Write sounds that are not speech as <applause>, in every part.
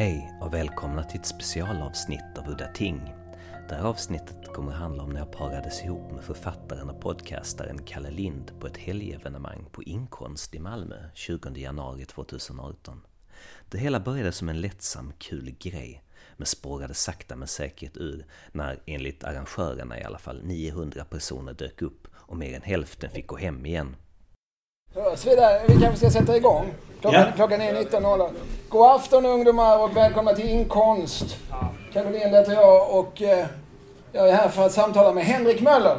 Hej och välkomna till ett specialavsnitt av Udda Ting. Det här avsnittet kommer att handla om när jag parades ihop med författaren och podcastaren Kalle Lind på ett helgevenemang på Inkonst i Malmö 20 januari 2018. Det hela började som en lättsam, kul grej, men spårade sakta men säkert ur när, enligt arrangörerna i alla fall, 900 personer dök upp och mer än hälften fick gå hem igen. Svida, vi kanske ska sätta igång. Klockan, Ja. klockan är 19.00. God afton ungdomar och välkomna till Inkonst. Caroline heter jag och eh, jag är här för att samtala med Henrik Möller.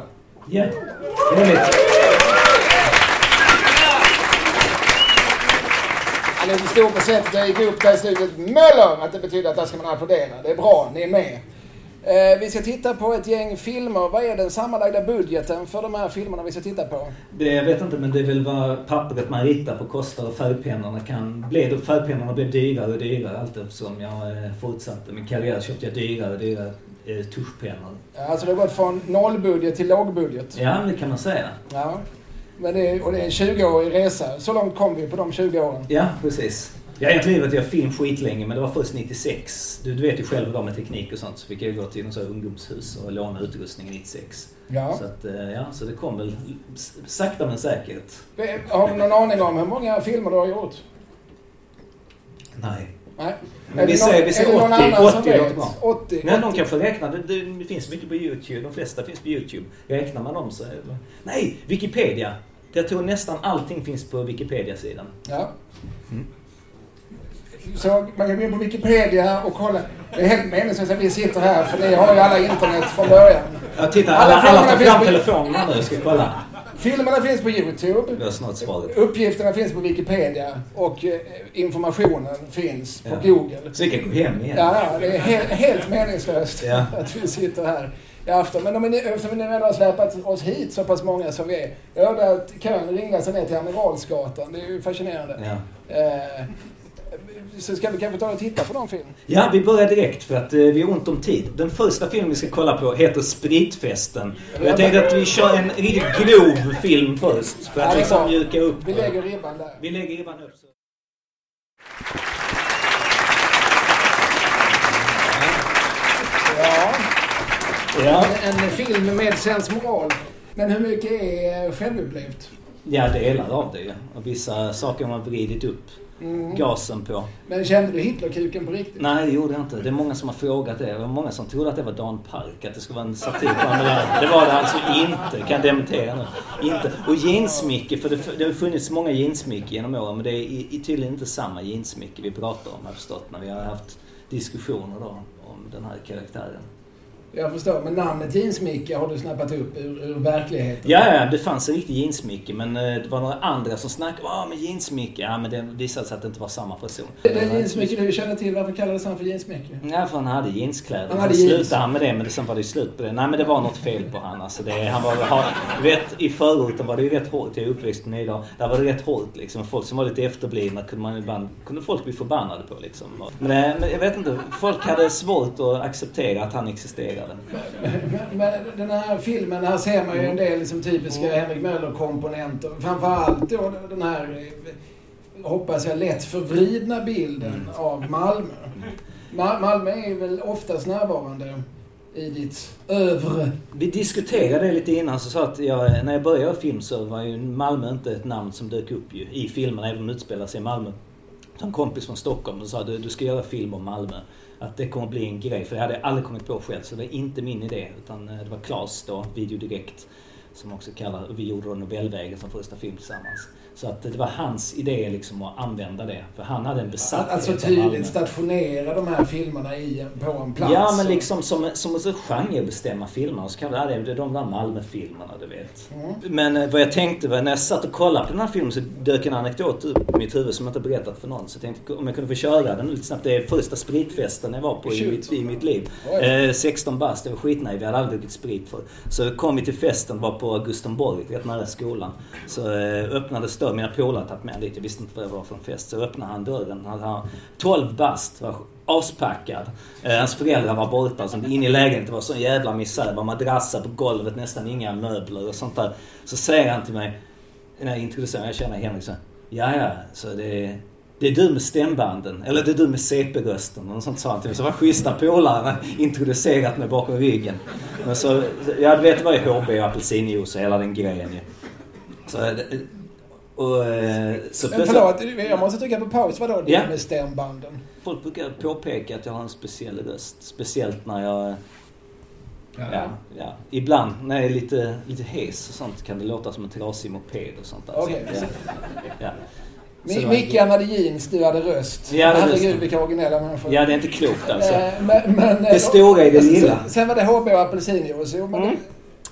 Ja, trevligt. Han är lite stor på sättet. Jag gick upp där i slutet. Möller! Att det betyder att där ska man applådera. Det är bra, ni är med. Eh, vi ska titta på ett gäng filmer. Vad är den sammanlagda budgeten för de här filmerna vi ska titta på? Det, jag vet inte, men det är väl vad pappret man ritar på kostar och färgpennorna kan bli. Färgpennorna blev dyrare och dyrare allt eftersom jag eh, fortsatte min karriär. köpte jag dyrare och dyrare eh, tuschpennor. Ja, Alltså det har gått från nollbudget till lågbudget. Ja, det kan man säga. Ja. Men det är, och det är en 20-årig resa. Så långt kom vi på de 20 åren. Ja, precis. Jag har egentligen varit jag film skitlänge, men det var först 96. Du, du vet ju själv hur det var med teknik och sånt. Så fick jag gå till något ungdomshus och låna utrustning 96. Ja. Så, att, eh, ja, så det kom väl sakta men säkert. Har du någon aning om hur många filmer du har gjort? Nej. Nej. Men vi säger- någon- vi säger är det någon 80, annan som 80 låter vet? bra. 80. Nej, de kanske räknar. Det, det, finns mycket på YouTube. De flesta finns på YouTube. Räknar man dem så. Nej! Wikipedia! Jag tror nästan allting finns på Wikipedia-sidan. Ja. Så man kan gå in på Wikipedia och kolla. Det är helt meningslöst att vi sitter här för ni har ju alla internet från början. Jag tittar, Alla alla, alla tar fram på- telefonerna nu ska kolla. Filmerna finns på YouTube. Det är snart svaret. Uppgifterna finns på Wikipedia och eh, informationen finns på Ja. Google. Så vi kan gå hem igen. Ja, ja, det är helt, helt meningslöst Ja. <laughs> att vi sitter här i afton. Men om ni, eftersom vi nu ändå har släpat oss hit så pass många som vi är. Jag hörde att kön ringde sig ner till Amiralsgatan. Det är ju fascinerande. Ja. Eh, så ska vi kanske ta och titta på de film? ja, vi börjar direkt för att eh, vi har ont om tid. Den första filmen vi ska kolla på heter Spritfesten. Och jag tänkte att vi kör en riktigt grov film först. För att liksom mjuka upp. Vi lägger ribban där. Vi lägger ribban upp. Så. Ja, Ja. en, en film med sensmoral. Men hur mycket är självupplevt? Ja, delar av det. Och vissa saker har man vridit upp Mm. gasen på. Men kände du Hitlerkuken på riktigt? Nej, det gjorde jag inte. Det är många som har frågat det. Det var många som trodde att det var Dan Park, att det skulle vara en satir på honom. Det- var det alltså inte. Kan jag dementera nu. Inte. Och jeansmycke, för det, det har funnits många jeansmycke genom åren, men det är tydligen inte samma jeansmycke vi pratar om, har jag förstått, när vi har haft diskussioner då om den här karaktären. Jag förstår, men namnet Jeans-Micke har du snappat upp ur, ur verkligheten? Ja, ja, det fanns en riktig jeansmycke, men eh, det var några andra som snackade om men jeansmycke. Ja, men det visade sig att det inte var samma person. Är Jeans-Micke du känner till, varför kallades han för Jeans-Micke? Ja, för han hade jeanskläder. Han hade jeans. slutade han med det, men sen var det slut på det. Nej, men det var något fel på han. Alltså det, han var, ha, du vet, I förorten var det ju rätt hårt. Jag är uppväxt med idag. Där var det rätt hårt liksom. Folk som var lite efterblivna kunde man ibland, kunde folk bli förbannade på liksom. Men, eh, men jag vet inte. Folk hade svårt att acceptera att han existerade. Men, men den här filmen, här ser man ju en del liksom, typiska Henrik Möller-komponenter. Framförallt då den här, hoppas jag, lätt förvridna bilden av Malmö. Ma- Malmö är väl oftast närvarande i ditt övre. Vi diskuterade det lite innan så sa att jag, när jag började film så var ju Malmö inte ett namn som dök upp ju, i filmerna, även om de utspelar sig i Malmö. Så en kompis från Stockholm och sa du, du ska göra film om Malmö. Att det kommer bli en grej, för det hade jag aldrig kommit på själv. Så det var inte min idé. Utan eh, det var Klas då, Video Direkt, som också kallar, och vi gjorde då Nobelvägen som första film tillsammans. Så att det var hans idé liksom att använda det. För han hade en besatthet Alltså tydligt stationera de här filmerna i, på en plats. Ja, men liksom som, som en genrebestämma filmer. Så kan det, det de där Malmö-filmerna, du vet. Mm. Men eh, vad jag tänkte var, när jag satt och kollade på den här filmen så dök en anekdot upp i mitt huvud som jag inte berättat för någon. Så jag tänkte om jag kunde få köra den lite snabbt. Det är första spritfesten jag var på i mitt, i mitt liv. Eh, 16 bast, jag var skitnöjd. Vi hade aldrig druckit sprit för. Så kom vi till festen, var på Augustenborg, rätt nära skolan. Så eh, öppnades dörren, mina polare hade tagit med dit. Jag visste inte vad det var för en fest. Så öppnade han dörren. Han var 12 bast, var aspackad. Eh, hans föräldrar var borta. Så inne i lägenheten var sån jävla misär. Det var madrasser på golvet, nästan inga möbler och sånt där. Så säger han till mig, när jag introducerar mig, jag känner Henrik så Ja, ja, så det är det är du med stämbanden. Eller det är du med CP-rösten. Och sånt sa han till mig. Så var schyssta polare introducerat mig bakom ryggen. Men så, jag vet, det var ju HB och apelsinjuice och hela den grejen ju. Så, eh, och, eh, så Men förlåt, jag måste trycka på paus. Vadå det Ja. med stämbanden? Folk brukar påpeka att jag har en speciell röst. Speciellt när jag... Ja, ja. Ibland när jag är lite, lite hes och sånt kan det låta som en trasig moped och sånt där. Okej. Så, ja. ja. Micke hade jeans, du hade röst. Ja, det är Herregud vilka originella människor. ja, det är inte klokt alltså. Eh, men, men, Det stora är det lilla. Sen, sen var det HB och apelsinjuice. Jo, men Mm.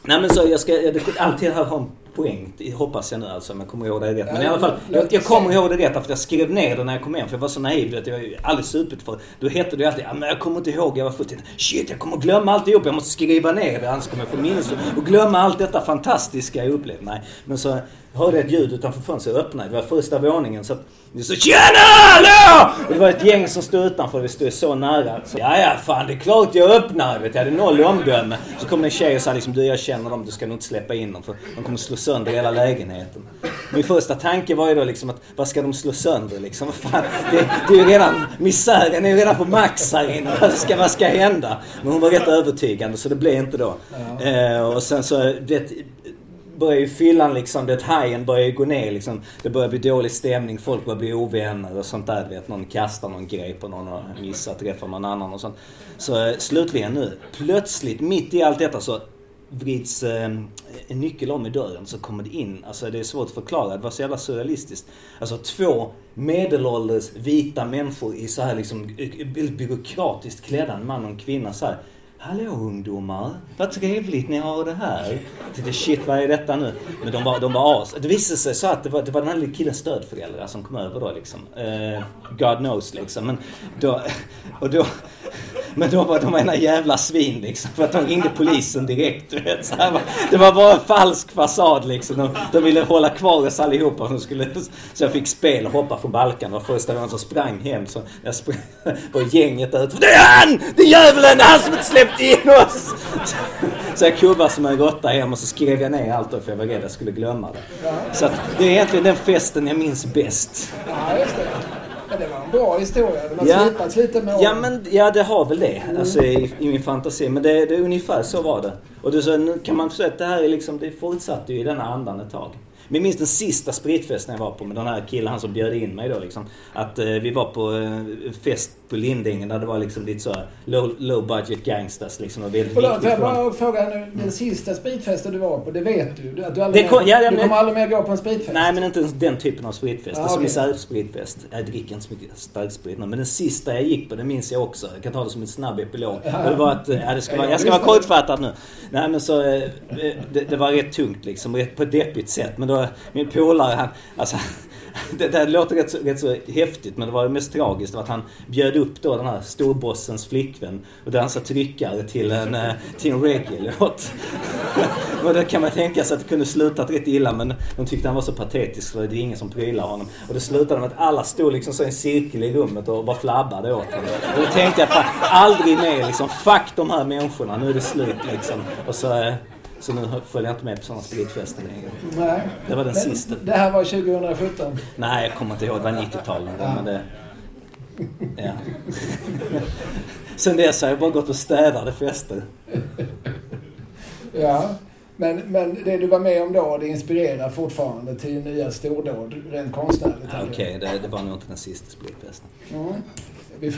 Nej men så jag ska, jag, det- allt det här har en poäng, hoppas jag nu alltså om jag kommer ihåg det rätt. Men i alla fall, jag, jag kommer ihåg det rätt för jag skrev ner det när jag kom hem för jag var så naiv att jag var aldrig supit för. Då hette det ju alltid, ja, men jag kommer inte ihåg, jag var fullt Shit, jag kommer glömma alltihop, jag måste skriva ner det annars kommer jag få minnes och glömma allt detta fantastiska jag upplevt. Nej, men så hörde jag ett ljud utanför fönstret, jag öppnade, det var första våningen så att det så Tjena! Hallå! Och det var ett gäng som stod utanför, vi stod så nära. Så, ja, ja, fan det är klart jag öppnar. Vet, jag hade noll omdöme. Så kom det en tjej och sa liksom, du jag känner dem, du ska nog inte släppa in dem för de kommer slå sönder hela lägenheten. Min första tanke var ju då liksom att, vad ska de slå sönder liksom? Vad fan, det, det är ju redan, misären är ju redan på max här inne. Vad ska, vad ska hända? Men hon var rätt övertygande så det blev inte då. Eh, och sen så, vet, börjar ju fyllan liksom, det hajen börjar ju gå ner liksom. Det börjar bli dålig stämning, folk börjar bli ovänner och sånt där. du Vet, någon kastar någon grej på någon och missar träffar någon annan och sånt. Så eh, slutligen nu, plötsligt mitt i allt detta så vrids eh, en nyckel om i dörren så kommer det in, alltså det är svårt att förklara, det var så jävla surrealistiskt. Alltså två medelålders vita människor i så här liksom eh, väldigt byråkratiskt klädda, en man och en kvinna så här. Hallå ungdomar, vad trevligt ni har det här. Jag tänkte shit vad är detta nu? Men de var, de var as. Det visade sig så att det var, det var den här lilla killens stödföräldrar som kom över då liksom. Eh, God knows liksom. Men då, och då, <laughs> men då var de ena jävla svin liksom. För att de ringde polisen direkt. Du vet, så här, det var bara en falsk fasad liksom. De, de ville hålla kvar oss allihopa. De skulle, så jag fick spel och hoppa från balkan. Det var första gången som sprang hem. Så jag sprang <laughs> på gänget där ute. Det är han! Det är djävulen! Det är han som inte släppte in oss! <laughs> Så jag kubbade som en råtta hem och så skrev jag ner allt då för jag var rädd att jag skulle glömma det. Så att det är egentligen den festen jag minns bäst. Ja, just det. Men det var en bra historia. De har Ja. slipats lite med Ja men ja det har väl det. Alltså i, i min fantasi. Men det, det är ungefär så var det. Och det, så, nu kan man säga att det här är liksom, det fortsatte ju i denna andan ett tag. Men minns den sista spritfesten jag var på med den här killen, han som bjöd in mig då liksom. Att eh, vi var på eh, fest på Lindängen där det var liksom lite så här low, low budget gangsters liksom. Och väldigt Förlåt, får jag bara fråga nu. Den sista spritfesten du var på, det vet du? Att du, aldrig kom- ja, ja, du men- kommer aldrig mer gå på en spritfest? Nej men inte den typen av spritfest. Ah, det är som okej. misärspritfest. Jag dricker inte så mycket starksprit nu. Men den sista jag gick på, det minns jag också. Jag kan ta det som en snabb epilog. Ja. Det var att, eh, ja, det ska vara, jag ska vara kortfattad nu. Nej men så, eh, det, det var rätt tungt liksom. På ett deppigt sätt. Men då, min polare han, alltså <laughs> det, det låter rätt så, rätt så häftigt men det var det mest tragiskt var att han bjöd upp då den här storbossens flickvän och dansade tryckare till en, eh, till en reggae-låt. <laughs> och då kan man tänka sig att det kunde slutat rätt illa men de tyckte han var så patetisk så det är ingen som prylar honom. Och det slutade med att alla stod liksom så i en cirkel i rummet och bara flabbade åt honom. Och då tänkte jag fan, aldrig mer liksom. Fuck de här människorna, nu är det slut liksom. Och så, eh, så nu följer jag inte med på sådana spritfester längre. Nej. Det var den Men sista. Det här var 2017. Nej, jag kommer inte ihåg. Det var 90-talet. Ja. Men det, ja. Sen dess har jag bara gått och städade fester. Ja. Men, men det du var med om då, det inspirerar fortfarande till nya stordåd rent konstnärligt? Ja, Okej, det, det var nog inte den sista spritfesten. Mm. Vi,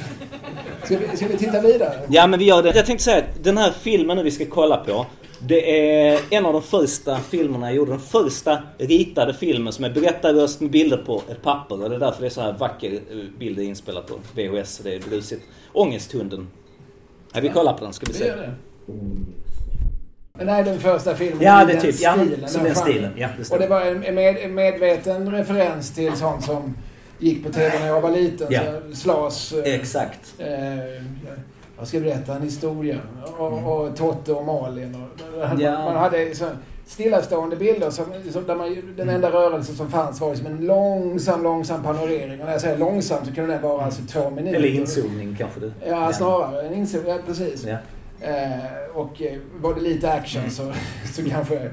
ska, vi, ska vi titta vidare? Ja, men vi gör det. Jag tänkte säga att den här filmen nu vi ska kolla på. Det är en av de första filmerna jag gjorde. Den första ritade filmen som är berättarröst med bilder på ett papper. Och det är därför det är så här vacker eh, bilder inspelat på VHS. Det är brusigt. Ångesthunden. Ja, vi kollar på den ska vi se. Men är den första filmen Ja, det är typ. Ja, stilen, som den stilen. Ja, det Och det var en med, en medveten referens till sånt som gick på TV när jag var liten. Ja. Så Slas... eh, Exakt. Eh, jag ska berätta en historia. Och, och Totte och Malin. Och, Mm. Ja. Man hade så stillastående bilder. Som, som där man, den Mm. enda rörelsen som fanns var som en långsam, långsam panorering. Och när jag säger långsam så kunde den vara alltså två minuter. Eller inzoomning kanske du. Ja, snarare. En inzoom, ja, precis. Ja. Eh, och eh, var det lite action Mm. så, så kanske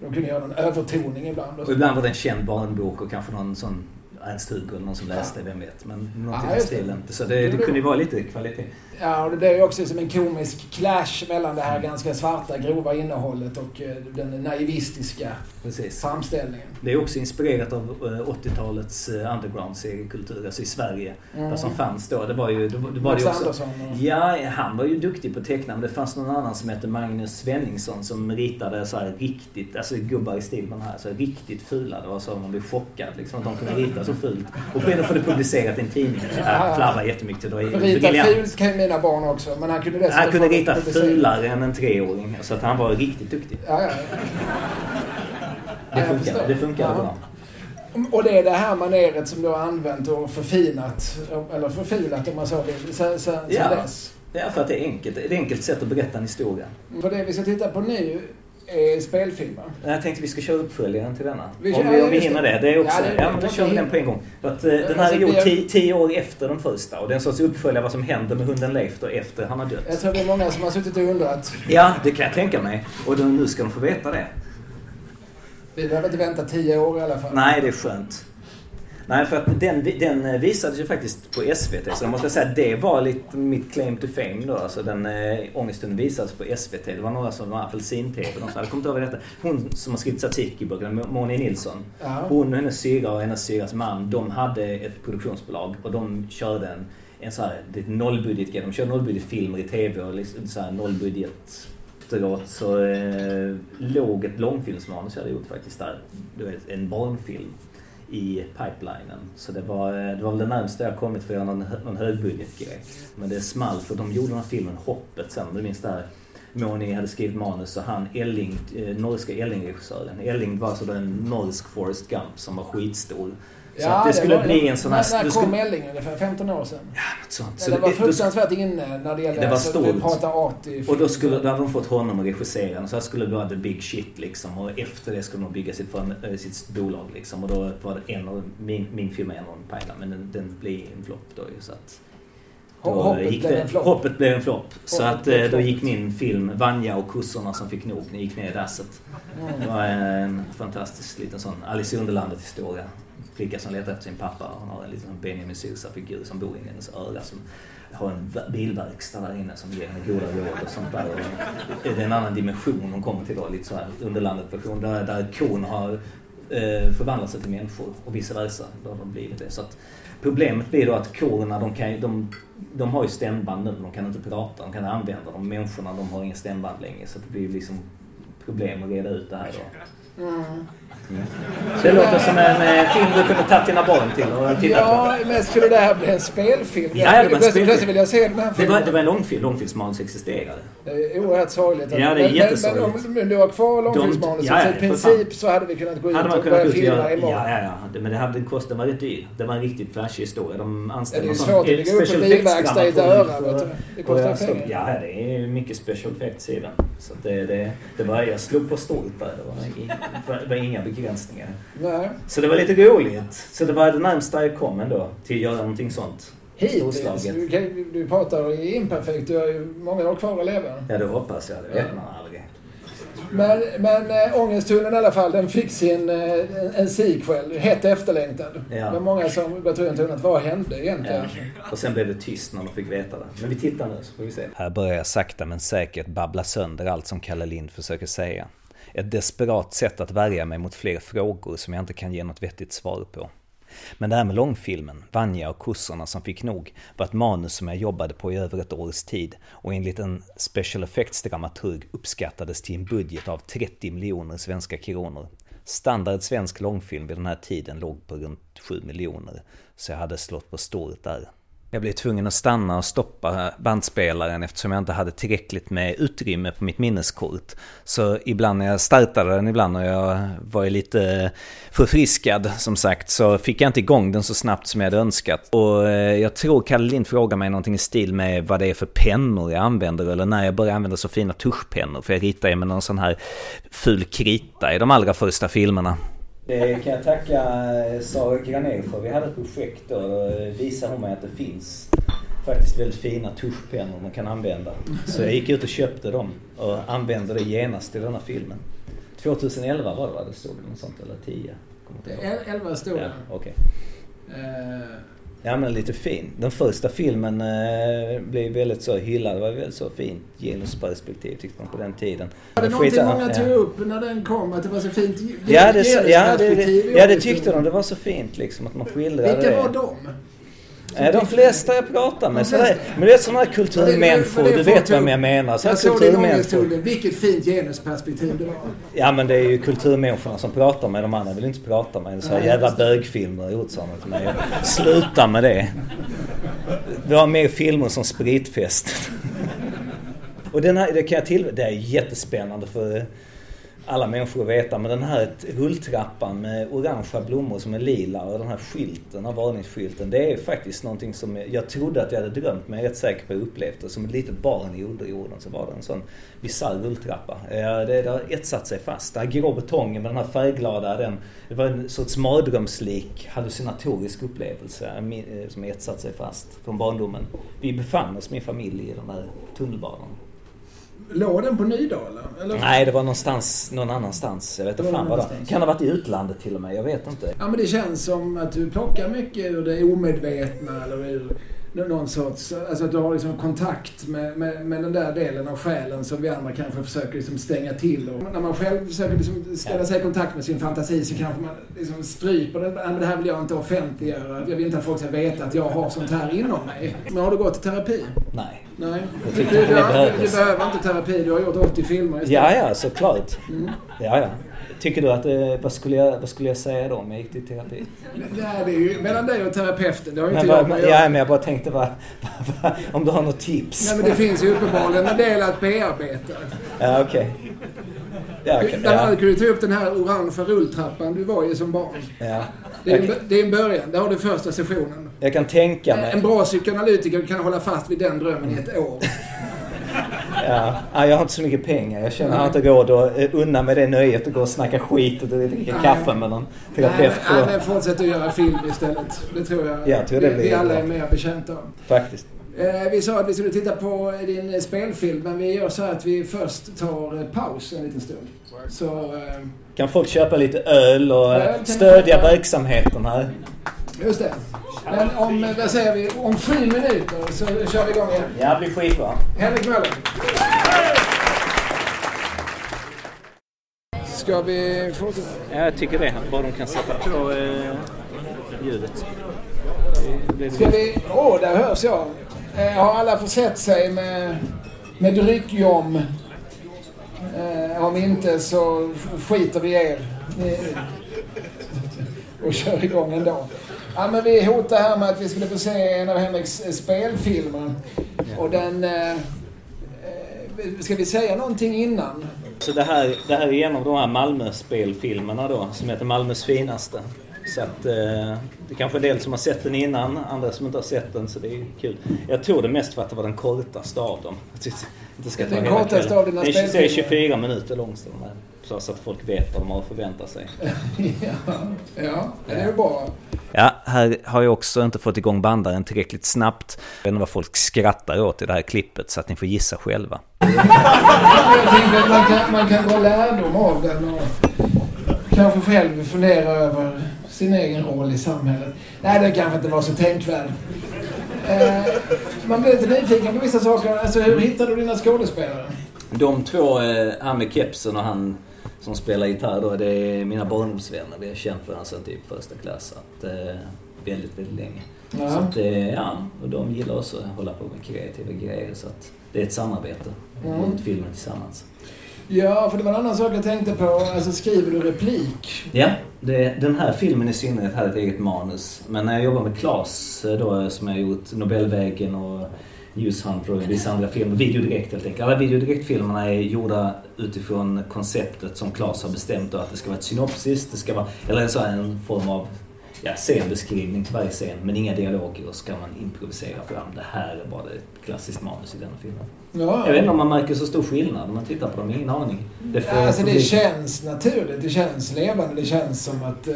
de kunde göra en övertoning ibland. Och Och ibland var det en känd barnbok och kanske någon sån Ernst-Hugo eller någon som läste, vem vet. Men något Ja, i stilen. Så det, det kunde ju vara lite kvalitet. Ja, och det blir ju också som en komisk clash mellan det här ganska svarta, grova innehållet och eh, den naivistiska Precis. framställningen. Det är också inspirerat av eh, 80-talets eh, underground-seriekultur, alltså i Sverige. Mm. Vad som fanns då. Det var ju, det var, det var Max det ju också, Andersson och... Ja, han var ju duktig på att teckna men det fanns någon annan som hette Magnus Svenningsson som ritade så här riktigt, alltså gubbar i stil med den här, så riktigt fula. Det var så man blev chockad liksom att de kunde rita så fult. Och sen få det publicerat i en tidning. Jag flabbar jättemycket. Det var Rita briljant. fult kan ju mina barn också, men han kunde Han kunde rita fulare än en treåring. Så att han var riktigt duktig. Ja, ja. Det funkar, förstår. det funkar bra. Och det är det här maneret som du har använt och förfinat, eller förfilat om man så vill, sen, sen, Ja. dess. Ja, för att det är enkelt. Det är ett enkelt sätt att berätta en historia. För det vi ska titta på nu är spelfilmer. Jag tänkte vi ska köra uppföljaren till denna. Vi om kör- vi, ja, om vi hinner det. det. Är också, Ja, ja, det- men då kör vi den på en gång. För att, eh, den här Alltså, är gjord vi tio, tio år efter den första. Och det är en sorts uppföljare vad som händer med hunden Leif då efter han har dött. Jag tror det är många som har suttit och undrat. Ja, det kan jag tänka mig. Och då, nu ska de få veta det. Vi behöver inte vänta tio år i alla fall. Nej, det är skönt. Nej, för att den, den visades ju faktiskt på SVT. Så jag måste säga att det var lite mitt claim to fame då. Alltså den äh, ångesten visades på SVT. Det var några som var apelsin-TV. De som hade kommit över detta. Hon som har skrivit satirikböckerna, Moni Nilsson. Hon, hennes syra och hennes syras man, de hade ett produktionsbolag och de körde en, en så här, det är ett nollbudgetgrej. De kör nollbudgetfilmer i TV och liksom så här nollbudget. Efteråt så eh, låg ett långfilmsmanus jag hade gjort faktiskt där. Du vet, en barnfilm i pipelinen. Så det var, eh, det var väl det närmaste jag kommit för att göra någon, någon högbudgetgrej. Men det small för de gjorde den här filmen Hoppet sen. Du minns det här. Moni hade skrivit manus och han Elling, eh, norska Elling-regissören. Elling var alltså en norsk Forrest Gump som var skitstor. Så att det skulle var- bli en sån här... När, när kom skulle- Elling ungefär? 15 år sedan? Ja, något sånt. Ja, Så det var då- fruktansvärt inne när det gällde... Det var alltså, stort. Vi pratar artig Och då, skulle, då hade de fått honom att regissera den. Så här skulle det vara the big shit liksom. Och efter det skulle de bygga sitt, äh, sitt bolag liksom. Och då var det en av, min, min film är en av de pajlarna. Men den, den blev en flopp då ju. Så att, då Hoppet gick blev det, en flopp. Hoppet blev en flopp. Så att blev eh, då gick min film Vanja och kossorna som fick nog. Ni gick ner i dasset. Det var en fantastisk liten sån Alice i Underlandet historia. Flicka som letar efter sin pappa. Hon har en liten Benjamin Sousa-figur som bor inne i hennes öra. Som har en bilverkstad där inne som ger henne goda råd och sånt där. Och det är en annan dimension hon kommer till då. Lite så här Underlandet-version. Där, där kon har eh, förvandlat sig till människor och vice versa. Då har de blivit det. Så att problemet blir då att korna de, kan, de, de har ju stämband nu. De kan inte prata. De kan använda dem. Människorna de har inga stämband längre. Så det blir liksom problem att reda ut det här då. Mm. Så det låter som en eh, film du kunde tagit dina barn till och titta på. Ja, men skulle det här bli en spelfilm? Ja, det var en spelfilm. Plötsligt vill jag se den här Det filmen. var, det var en långfilm. Långfilmsmanus existerade. Det är oerhört sorgligt. Ja, det är men, men, jättesorgligt. men om men du har kvar långfilmsmanuset, ja, så ja, i princip så hade vi kunnat gå ut Hade man och börja filma imorgon. ja, ja, ja. Det- Men det hade kostat väldigt dyrt. Det var en riktigt flashig historia. De Ja, det anställde är svårt att bygga upp en special bilverkstad i ett öra. Det kostar slog- pengar. Ja, det är mycket special effects i den. Så det, det, det var, jag slog på. Det var, det var inga begränsningar. Nej. Så det var lite roligt. Så det var det närmsta jag kom ändå till att göra någonting sånt. Hittills. Du, kan- du pratar i imperfekt. Du har ju många år kvar att leva. Ja, det hoppas jag. Det vet man aldrig. Men, men äh, Ångesttunneln i alla fall, den fick sin äh, en, en sequel. Hett efterlängtad. Ja. Det var många som började tro tunneln. Vad hände egentligen? Och sen blev det tyst när de fick veta det. Men vi tittar nu så får vi se. Här börjar jag sakta men säkert babbla sönder allt som Kalle Lind försöker säga. Ett desperat sätt att värja mig mot fler frågor som jag inte kan ge något vettigt svar på. Men det här med långfilmen, Vanja och kossorna som fick nog, var ett manus som jag jobbade på i över ett års tid och enligt en special effects-dramaturg uppskattades till en budget av 30 miljoner svenska kronor. Standard svensk långfilm vid den här tiden låg på runt 7 miljoner, så jag hade slått på stort där. Jag blev tvungen att stanna och stoppa bandspelaren eftersom jag inte hade tillräckligt med utrymme på mitt minneskort. Så ibland när jag startade den ibland och jag var ju lite förfriskad som sagt så fick jag inte igång den så snabbt som jag hade önskat. Och eh, jag tror Kalle Lind frågar mig någonting i stil med vad det är för pennor jag använder eller när jag började använda så fina tuschpennor. För jag ritar ju med någon sån här ful krita i de allra första filmerna. Det kan jag tacka eh, Sara Granér för. Vi hade ett projekt då och visade hon mig att det finns faktiskt väldigt fina tuschpennor man kan använda. Så jag gick ut och köpte dem och använde det genast i denna filmen. 2011 var det va? Det stod det något sånt eller 10? Kommer inte ihåg. El- Elva stod Ja, det. okej. Ja men lite fin. Den första filmen eh, blev väldigt så hyllad. Det var väldigt så fint genusperspektiv tyckte man på den tiden. var det någonting många ja. tog upp när den kom? Att det var så fint Ja det, ja, det, genusperspektiv i ja, det tyckte de. Det var så fint liksom att man skildrade Vilka det. var de? De flesta jag pratar med. De Sådär. Men det är sådana här kulturmänniskor. det- det- Du det vet ta- jag menar. Jag såg ångesttonen. Vilket fint genusperspektiv det var. Ja men det är ju kulturmänniskorna som pratar med de andra. vill inte prata med. Så här jävla det. bögfilmer har gjort sådana till mig. Sluta med det. Vi har mer filmer som Spritfest. <laughs> Och den här, det kan jag till... Det är jättespännande för alla människor att veta. Men den här rulltrappan med orangea blommor som är lila och den här skylten, den här varningsskylten. Det är faktiskt någonting som jag, trodde att jag hade drömt men jag är rätt säker på att jag upplevt det. Som ett litet barn i underjorden så var det en sån bisarr rulltrappa. Det, det har etsat sig fast. Den här grå betongen med den här färgglada, den, det var en sorts mardrömslik hallucinatorisk upplevelse eh, eh, som etsat sig fast från barndomen. Vi befann oss, min familj, i den här tunnelbanan. Låg den på Nydala? Eller? Nej, det var någonstans, någon annanstans. Jag vet Det inte fan vad det. Kan ha varit i utlandet till och med. Jag vet inte. Ja, men det känns som att du plockar mycket ur det omedvetna eller ur någon sorts... Alltså att du har liksom kontakt med, med, med den där delen av själen som vi andra kanske försöker liksom stänga till. Och när man själv försöker liksom ställa sig i kontakt med sin fantasi så kanske man liksom stryper. Ja, men det här vill jag inte offentliggöra. Jag vill inte att folk ska veta att jag har sånt här inom mig. Men har du gått i terapi? Nej. Nej. Du, du, det du, du behöver inte terapi. Du har gjort 80 filmer istället. Ja, ja, såklart. Mm. Ja, ja. Tycker du att, eh, vad, skulle jag, vad skulle jag säga då om jag gick till terapi? Nej, det är ju mellan dig och terapeuten. Det har ju Men, inte jag med men, ja, men jag bara tänkte vad, om du har något tips? Nej, men det finns ju uppenbarligen en del att bearbeta. Ja, okej. Ja, okej. Bland annat kan du ta upp den här orangea rulltrappan du var i som barn. ja. Det är, en, det är en början. Där har du första sessionen. jag kan tänka En mig... bra psykoanalytiker kan hålla fast vid den drömmen i ett år. Ja, ja, jag har inte så mycket pengar. Jag känner att inte råd att unna mig det nöjet att gå och snacka skit och dricka kaffe med någon terapeut. nej, men fortsätt att göra film istället. Det tror jag, Jag tror det vi, vi alla är mer betjänta av. Faktiskt. Eh, vi sa att vi skulle titta på din spelfilm, men vi gör så att vi först tar eh, paus en liten stund. Så, eh, Kan folk köpa lite öl och stödja verksamheten här? Just det. Men om, eh, vad säger vi, om sju minuter så kör vi igång igen. Ja, det blir skitbra. Henrik Möller. Ska vi fortsätta? Ja, jag tycker det. Bara de kan sätta på eh, ljudet. Ska vi... Åh, oh, där hörs jag. Eh, har alla försett sig med, med dryckjom? Eh, om inte så skiter vi i er. Ni, och kör igång ändå. Ja, men vi hotade här med att vi skulle få se en av Henriks eh, spelfilmer. Och den... Eh, eh, ska vi säga någonting innan? Så det här, det här är en av de här Malmö-spelfilmerna då, som heter Malmös finaste. Så att eh, det är kanske en del som har sett den innan, andra som inte har sett den, så det är kul. Jag tror det mest för att det var den kortaste av dem. Jag inte ska ta Den kortaste av dina Den är 20 spelfilmer. 24 minuter lång, så att folk vet vad de har att förvänta sig. <laughs> ja, ja, det är ju bra. Ja, här har jag också inte fått igång bandaren tillräckligt snabbt. Jag vet inte vad folk skrattar åt i det här klippet så att ni får gissa själva. Jag tänker att man kan, man kan dra lärdom av den och kanske själv fundera över sin egen roll i samhället. Nej, det kanske inte var så tänkvärd. Eh, man blir lite nyfiken på vissa saker. Alltså, hur hittar du dina skådespelare? De två, eh, han med kepsen och han som spelar gitarr då, det är mina barndomsvänner. Vi har känt varandra sedan typ första klass. Att, eh, väldigt, väldigt länge. Så Ja. att, eh, ja, och de gillar också att hålla på med kreativa grejer. Så att det är ett samarbete. Mm. Runt filmen tillsammans. ja, för det var en annan sak jag tänkte på. Alltså, skriver du replik? Ja, det, den här filmen i synnerhet hade ett eget manus. Men när jag jobbade med Klas eh, då, som jag har gjort Nobelvägen och Ljushunter och vissa andra filmer, videodirekt helt enkelt. Alla videodirektfilmerna är gjorda utifrån konceptet som Klas har bestämt då, att det ska vara ett synopsis, det ska vara, eller så en form av ja, scenbeskrivning till varje scen, men inga dialoger och ska man improvisera fram. Det här är bara ett klassiskt manus i denna filmen. Ja. Jag vet inte om man märker så stor skillnad när man tittar på dem, ingen aning. Det Alltså det känns naturligt, det känns levande, det känns som att... Eh,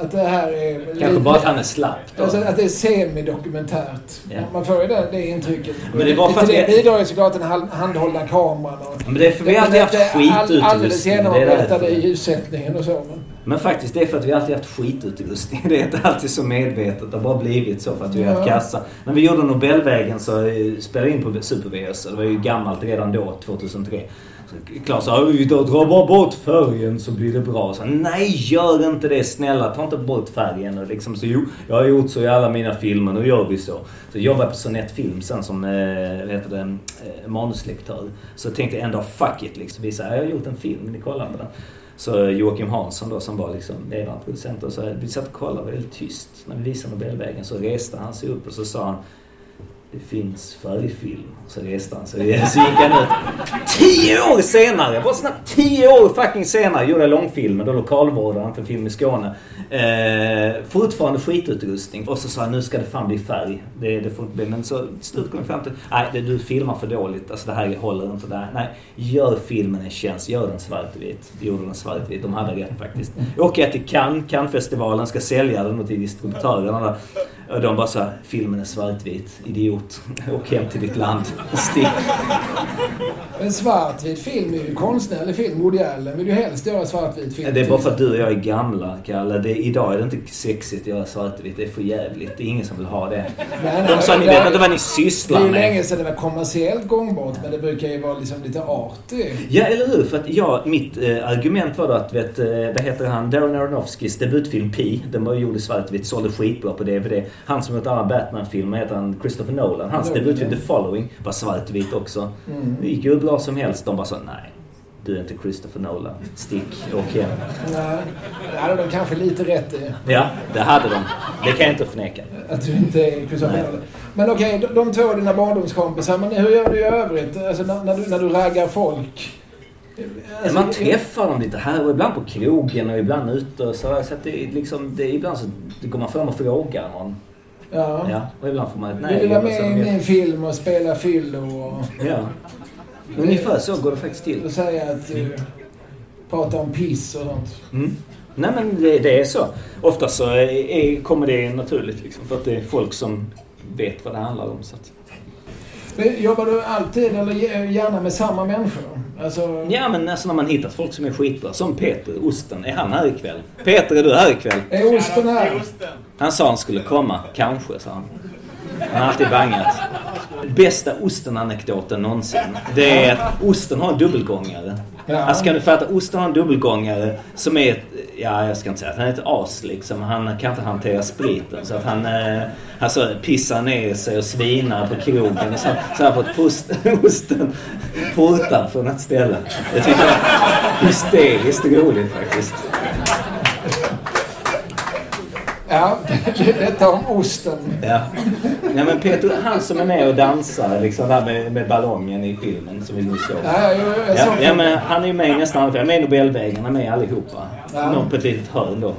Att det här är... Kanske lite- bara att han är slapp då. Alltså att det är semidokumentärt. Ja. Man får ju det, det intrycket. Men det var för Till att det bidrar ju såklart den hand- handhållna kameran och... Men det är för vi har alltid haft är all- Alldeles skitutrustning. Genomarbetade därför. ljussättningen och så. Men, Men faktiskt, det är för att vi alltid haft skitutrustning. <laughs> Det är inte alltid så medvetet. Det har bara blivit så för att vi har haft Ja. kassa. När vi gjorde Nobelvägen så eh, spelade vi in på Super-VHS. Det var ju gammalt redan då, 2003. Klas sa vi då dra bara bort färgen så blir det bra. Så, Nej, gör inte det snälla. Ta inte bort färgen. Och liksom, så, jo, jag har gjort så i alla mina filmer. Nu gör vi så. Så jag var på Sonett Film sen som eh, heter det, eh, manuslektör. Så jag tänkte ändå fuck it liksom. Vi sa, jag har gjort en film, ni kollar på den. Så Joakim Hansson då som var liksom ledande producent och så vi satt och kollade, var väldigt tyst. När vi visade Nobelvägen så reste han sig upp och så sa han det finns färgfilm. Så reste han sig. Så gick han ut. Tio år senare, bara snabbt tio år fucking senare, gjorde jag långfilmen. Då lokalvårdaren för Film i Skåne. Eh, fortfarande skitutrustning. Och så sa han, nu ska det fan bli färg. Det, det får inte bli. Men så till slut kom jag fram till, nej det, du filmar för dåligt. Alltså det här håller inte. Där. Nej, gör filmen en tjänst. Gör den svartvit. Gjorde den svartvit. De hade rätt faktiskt. Åker jag till Cannes, Cannesfestivalen, ska sälja den till distributörerna där. Och de bara så här, filmen är svartvit. Idiot. Åk hem till ditt land. Stick. en svartvit film är ju konstnärlig film. Woody Allen vill ju helst göra svartvit film. Det är bara för att du och jag är gamla, Kalle. Det, idag är det inte sexigt att göra svartvitt. Det är för jävligt. Det är ingen som vill ha det. Nej, nej, De sa, ni det- vet inte vad ni Det sysslar är ju med. länge sedan det var kommersiellt gångbart, men det brukar ju vara liksom lite arty. Ja, eller hur? För att jag, mitt eh, argument var då att, vet, eh, vad heter han, Darren Aronofskys debutfilm Pi. Den var gjord i svartvitt, sålde skitbra på DVD. Han som gjort alla Batman-filmer heter han Christopher Nolan. Hans Nolan, debutfilm. The Following var svartvit också. Mm. Det gick ju hur bra som helst. De bara sa, nej. Du är inte Christopher Nolan. Stick, åk hem. Nej, det hade de kanske lite rätt i. Ja, det hade de. Det kan jag inte förneka. Att du inte är Christopher Nej. Nolan. Men okej, de, de två är dina barndomskompisar. Men hur gör du i övrigt? Alltså när, när, du, när du raggar folk? Alltså, man träffar dem lite här och ibland på krogen och ibland ute och så. så att det liksom, det ibland så går man fram och frågar någon. Ja. Ja, och ibland får man ett Vill nej. du vara med i min film och spela fyllo och, Ja. Ungefär så går det faktiskt till. och säga att du pratar om piss och sånt? Mm. Nej men det, det är så. Ofta så är, är, kommer det naturligt liksom. För att det är folk som vet vad det handlar om. Så att. Jobbar du alltid eller gärna med samma människor? Alltså, Ja men alltså när man hittat folk som är skitbra. Som Peter, osten. Är han här ikväll? Peter, är du här ikväll? är osten här? Han sa han skulle komma. Kanske, sa han. Han har alltid bangat. Bästa osten-anekdoten någonsin. Det är att osten har en dubbelgångare. Ja. Alltså kan du fatta? Osten har en dubbelgångare som är ett, ja jag ska inte säga att han är ett as liksom. Han kan inte hantera spriten. Så att han eh, alltså, pissar ner sig och svinar på krogen. Och så, så har han fått post, <laughs> osten portad från ett ställe. Det tyckte jag var hysteriskt roligt faktiskt. Ja, detta om osten. Ja. ja men Peter, han som är med och dansar liksom där med, med ballongen i filmen som vi nyss såg. Ja, jag, jag Ja, ja men han är ju med nästan alla. Jag är med han är med allihopa. Ja. Någon på ett litet hörn då.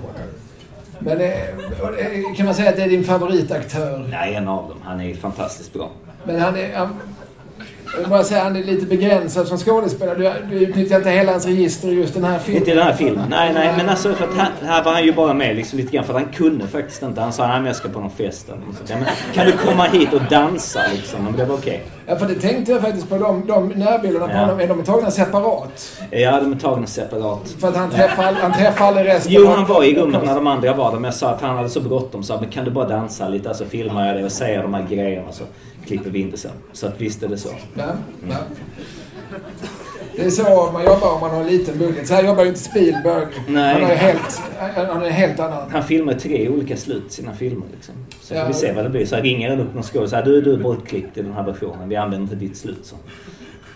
Men och det- kan man säga att det är din favoritaktör? Nej, en av dem. Han är fantastiskt bra. Men han är... Han, jag vill bara säga han är lite begränsad som skådespelare. Du, du utnyttjar inte hela hans register i just den här filmen. Inte i den här filmen. Nej, nej, men alltså för att här, här var han ju bara med liksom lite grann för att han kunde faktiskt inte. Han sa nej men jag ska på någon fest. Ja, men Kan du komma hit och dansa liksom? Men det var okej. Ja, för det tänkte jag faktiskt på. De, de närbilderna på Ja. honom, är de tagna separat? Ja, de är tagna separat. För att han träffar, all- han träffar aldrig resten Jo, han var i rummet när de andra var där. Men jag sa att han hade så bråttom. Så men kan du bara dansa lite? Alltså filmar jag det och säger de här grejerna så klipper vi inte sen. Så att visst är det så. Ja. Det är så man jobbar om man har en liten budget. Så här jobbar ju inte Spielberg. Nej. Han har helt, han en helt annan... Han filmar tre olika slut sina filmer. Liksom. Så Ja. vi se vad det blir. Så ringer upp någon skådis. Du, du är bortklippt i den här versionen. Vi använder inte ditt slut. Så.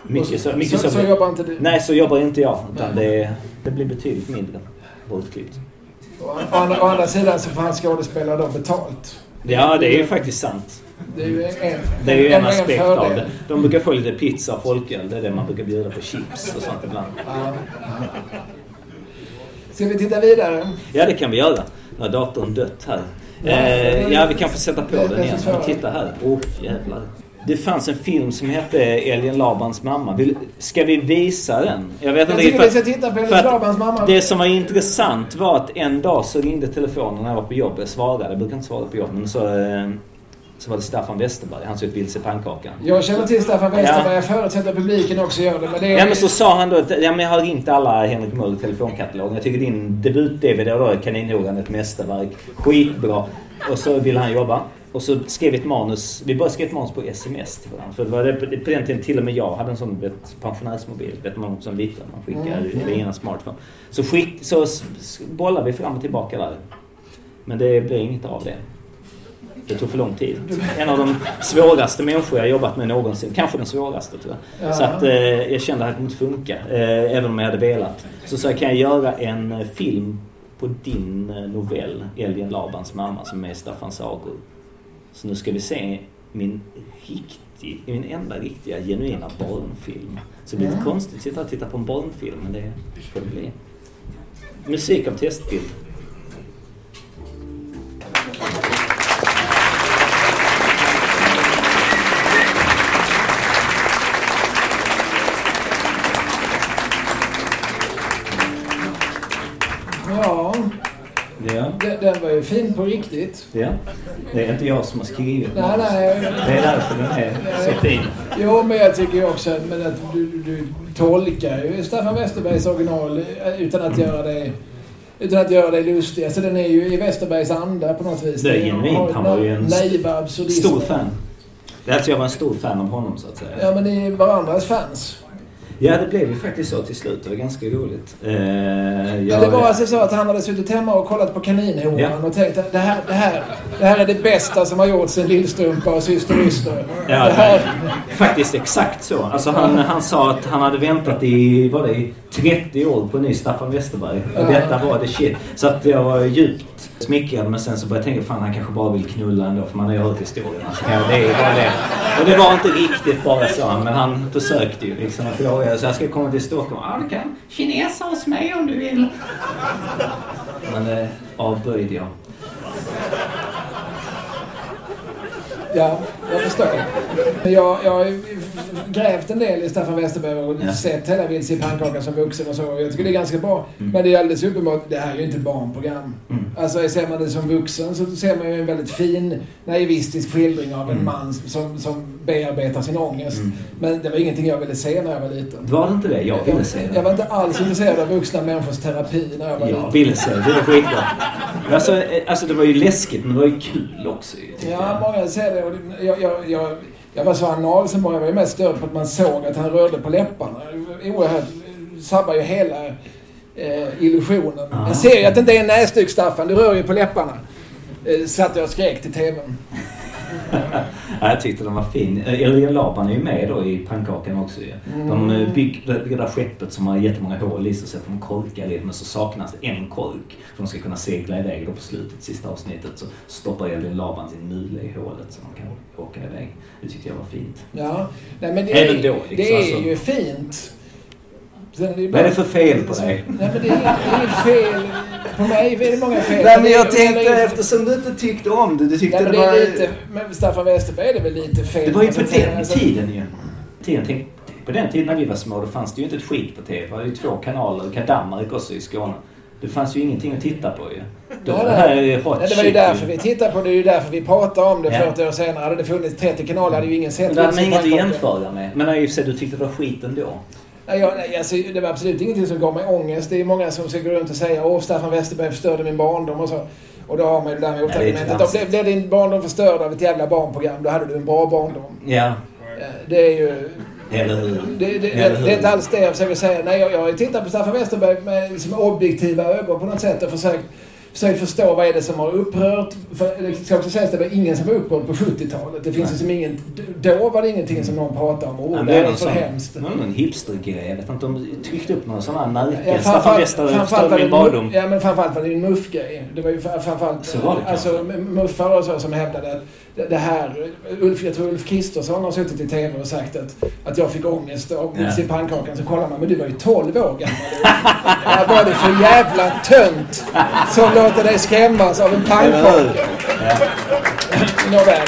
Mycket så, mycket så, så jobbar inte du. Nej, så jobbar inte jag. Utan det, det blir betydligt mindre bortklippt. Å, å andra sidan så får han skådespelare då betalt. Ja, det är ju faktiskt sant. Det är ju en, Det är ju en ändå aspekt av fördel. det. De brukar få lite pizza och folköl. Det är det man brukar bjuda på chips och sånt ibland. Ja. Ska vi titta vidare? Ja, det kan vi göra. Nu har datorn dött här. Ja, Eh, ja, vi kan få sätta på det- den igen. Men titta här. Åh, oh, jävlar. Det fanns en film som hette Elin Labans mamma. Vill, ska vi visa den? Jag vet inte. Jag tycker vi ska titta på Elin Labans mamma. Det som var intressant var att en dag så ringde telefonen när jag var på jobb. Jag svarade. Jag brukar inte svara på jobb. Men så, eh, så var det Staffan Westerberg. Han såg ut vilse pannkakan. Jag känner till Staffan Westerberg. Ja. Jag förutsätter att publiken också gör det. Men, det är... ja, men så sa han då att ja, men jag har ringt alla Henrik Möller telefonkatalogen. Jag tycker din debut-DVD då, Kaninhoran, ett mästerverk. Skitbra. Och så ville han jobba. Och så skrev vi ett manus. Vi började skriva ett manus på sms till varandra. För det var det, på den tiden till och med jag hade en sån vet, pensionärsmobil. Vet man som liten. Man skickar, mm. ingen smartphone. Så, skick, så bollade vi fram och tillbaka där. Men det blev inget av det. Det tog för lång tid. En av de svåraste människor jag jobbat med någonsin. Kanske den svåraste tror jag. Ja. Så att eh, jag kände att det inte funka. Eh, även om jag hade velat. Så, så kan jag göra en eh, film på din eh, novell Älgen Labans mamma som är Staffan sagor. Så nu ska vi se min riktig, min enda riktiga genuina barnfilm. Så det blir lite konstigt att sitta och titta på en barnfilm men det får det bli. Musik av testbild. Ju fin på riktigt. Ja. Det är inte jag som har skrivit nej, nej. Det är därför den är så fin. Jo, men jag tycker också men att du, du tolkar ju Staffan Westerbergs original utan att göra det utan att göra det lustigt. Alltså den är ju i Westerbergs anda på något vis. Det är genuint. Han var ju en stor fan. Alltså jag var en stor fan av honom så att säga. Ja men ni är varandras fans. Ja, det blev ju faktiskt så till slut. Det var ganska roligt. Eh, jag... ja, det var alltså så att han hade suttit hemma och kollat på Kaninhoran ja. och tänkt att det här, det, här, det här är det bästa som har gjorts sen Lillstrumpa och Syster Yster. Ja, det här... faktiskt exakt så. Alltså han, han sa att han hade väntat i, var det, i 30 år på en ny Staffan Westerberg. Och ja. detta var det shit. Så att jag var djupt smickrad men sen så började jag tänka fan han kanske bara vill knulla ändå för man har ju hört historien. Alltså, ja, det är bara det. Och det var inte riktigt bara så men han försökte ju liksom att fråga Eh, så jag ska komma till Stockholm. Ja du kan kinesa hos mig om du vill. Men det eh, avböjde jag. Ja, jag förstår. Jag, jag grävt en del i Staffan Westerberg och ja. sett hela Vilse i pannkakan som vuxen och så. Jag tycker det är ganska bra. Mm. Men det är alldeles uppenbart, det här är ju inte barnprogram. Mm. Alltså ser man det som vuxen så ser man ju en väldigt fin naivistisk skildring av en mm. man som, som bearbetar sin ångest. Mm. Men det var ingenting jag ville se när jag var liten. Var det inte det? Jag ville se det. Jag var inte alls intresserad av vuxna människors terapi när jag var liten. Jag ville se det. Det var skitbra. Alltså, eh, alltså det var ju läskigt men det var ju kul också. Ja, många ser det. Och jag, jag, jag, var så anal som jag var mest störd på att man såg att han rörde på läpparna. Oerhört, sabbar ju hela eh, illusionen. Jag ser ju att det inte är en näsduk Staffan, du rör ju på läpparna. Eh, satt jag och skrek till TVn. <laughs> ja, jag tyckte den var fin. Elian Laban är ju med då i pannkakan också ju. Mm. De eh, bygger det där skeppet som har jättemånga hål i sig så att de korkar i men så saknas en kork. För de ska kunna segla iväg då på slutet, sista avsnittet, så stoppar Elian Laban sin mule i hålet så de kan åka iväg. Det tyckte jag var fint. Ja, Nej, men det Även då. Liksom, det är alltså. ju fint. Sen är det bara... Vad är det för fel på dig? Nej, men det är inget fel. På mig är det många fel. Nej, men jag tänkte eftersom du inte tyckte om det. Du tyckte Nej, men det, det var... Lite, men Staffan Westerberg är det väl lite fel. Det var ju på den alltså... tiden ju. Tiden, tänk, på den tiden när vi var små, då fanns det ju inte ett skit på TV. Det var ju två kanaler. Danmark också i Skåne. Det fanns ju ingenting att titta på ju. Det, ja, det, här är hot ja, det var ju därför vi tittade på det. Det är ju därför vi pratar om det. Ja. 40 år senare. Hade det funnits 30 kanaler hade ju ingen sett det. Det hade man inget att jämföra med. Men i och för sig, du tyckte det var skit ändå. Nej, jag, nej, alltså, det var absolut ingenting som gav mig ångest. Det är många som ska gå runt och säga åh, Staffan Westerberg förstörde min barndom och så. Och då har man ju det där motargumentet. Blev, blev din barndom förstörd av ett jävla barnprogram, då hade du en bra barndom. Ja. Eh, det är ju... Eller hur? Det, det, det, det, är inte alls det jag försöker säga. Nej, jag, jag tittat på Staffan Westerberg med liksom, objektiva ögon på något sätt och försökt försökt förstå vad är det som har upprört. För det ska också sägas att det var ingen som var upprörd på 70-talet. Det finns liksom ingen... Då var det ingenting som någon pratade om. Oh, det är för hemskt. Det var någon hipstergrej. Jag vet inte om de tryckte upp några sådana märken. Ja, Staffan Westerberg förstörde min barndom. Ja, men framförallt var det en muffgrej. Det var ju framförallt... Så var det Alltså muffar och så som hävdade att det här, Ulf, jag tror Ulf Kristersson har suttit i TV och sagt att, att jag fick ångest av ja. sin pannkakan. Så kollar man, men du var ju 12 år gammal. Vad var det för jävla tönt som låter dig skrämmas av en pannkaka? Nåväl.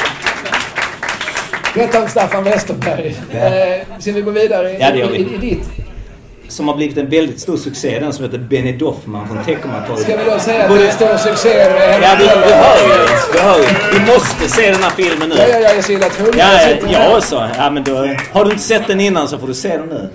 Detta om Staffan Westerberg. Ja. Eh, ska vi gå vidare i, Ja, vi. i, i ditt? Som har blivit en väldigt stor succé. Den som heter Benny Doffman från Teckomatorp. Ska vi då säga att det är en stor succé Ja, vi, vi hör ju. Vi hör ju. Vi måste se den här filmen nu. Ja, ja, jag så illa tvungen. Ja, ja, jag också. Ja, men då, har du inte sett den innan så får du se den nu.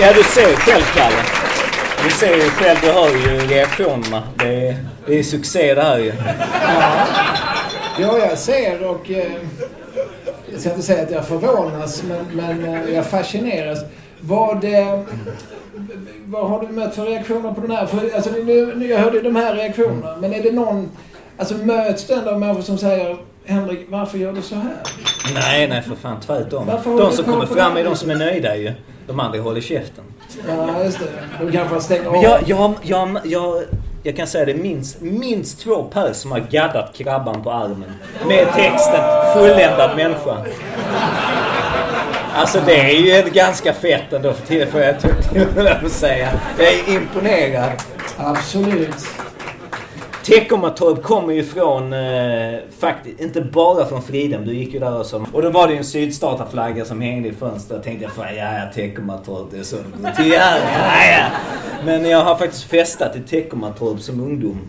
Ja, du ser själv Kalle. Du ser ju själv, du hör ju reaktionerna. Det är, det är succé det här ju. Ja, jag ser och... Eh, jag ska inte säga att jag förvånas, men, men eh, jag fascineras. Vad, eh, vad har du mött för reaktioner på den här? För, alltså, nu, nu, jag hörde ju de här reaktionerna, men är det någon... Alltså möts du ändå av människor som säger Henrik, varför gör du så här? Nej, nej för fan tvärtom. De som kommer fram är de som är nöjda ju. De andra håller käften. Ja, just det. De kanske stänger av. Men jag, jag, jag, jag, jag kan säga det minst, minst två pers som har gaddat krabban på armen. Med texten fulländad människa. Alltså det är ju ett ganska fett ändå för till får jag säga. Jag är imponerad. Absolut. Teckomatorp kommer ju från, eh, faktiskt, inte bara från Fridhem. Du gick ju där också. Och då var det ju en sydstatarflagga som hängde i fönstret. Jag tänkte, fan ja, ja, Teckomatorp, det är så. Ja, ja, ja. Men jag har faktiskt festat i Teckomatorp som ungdom.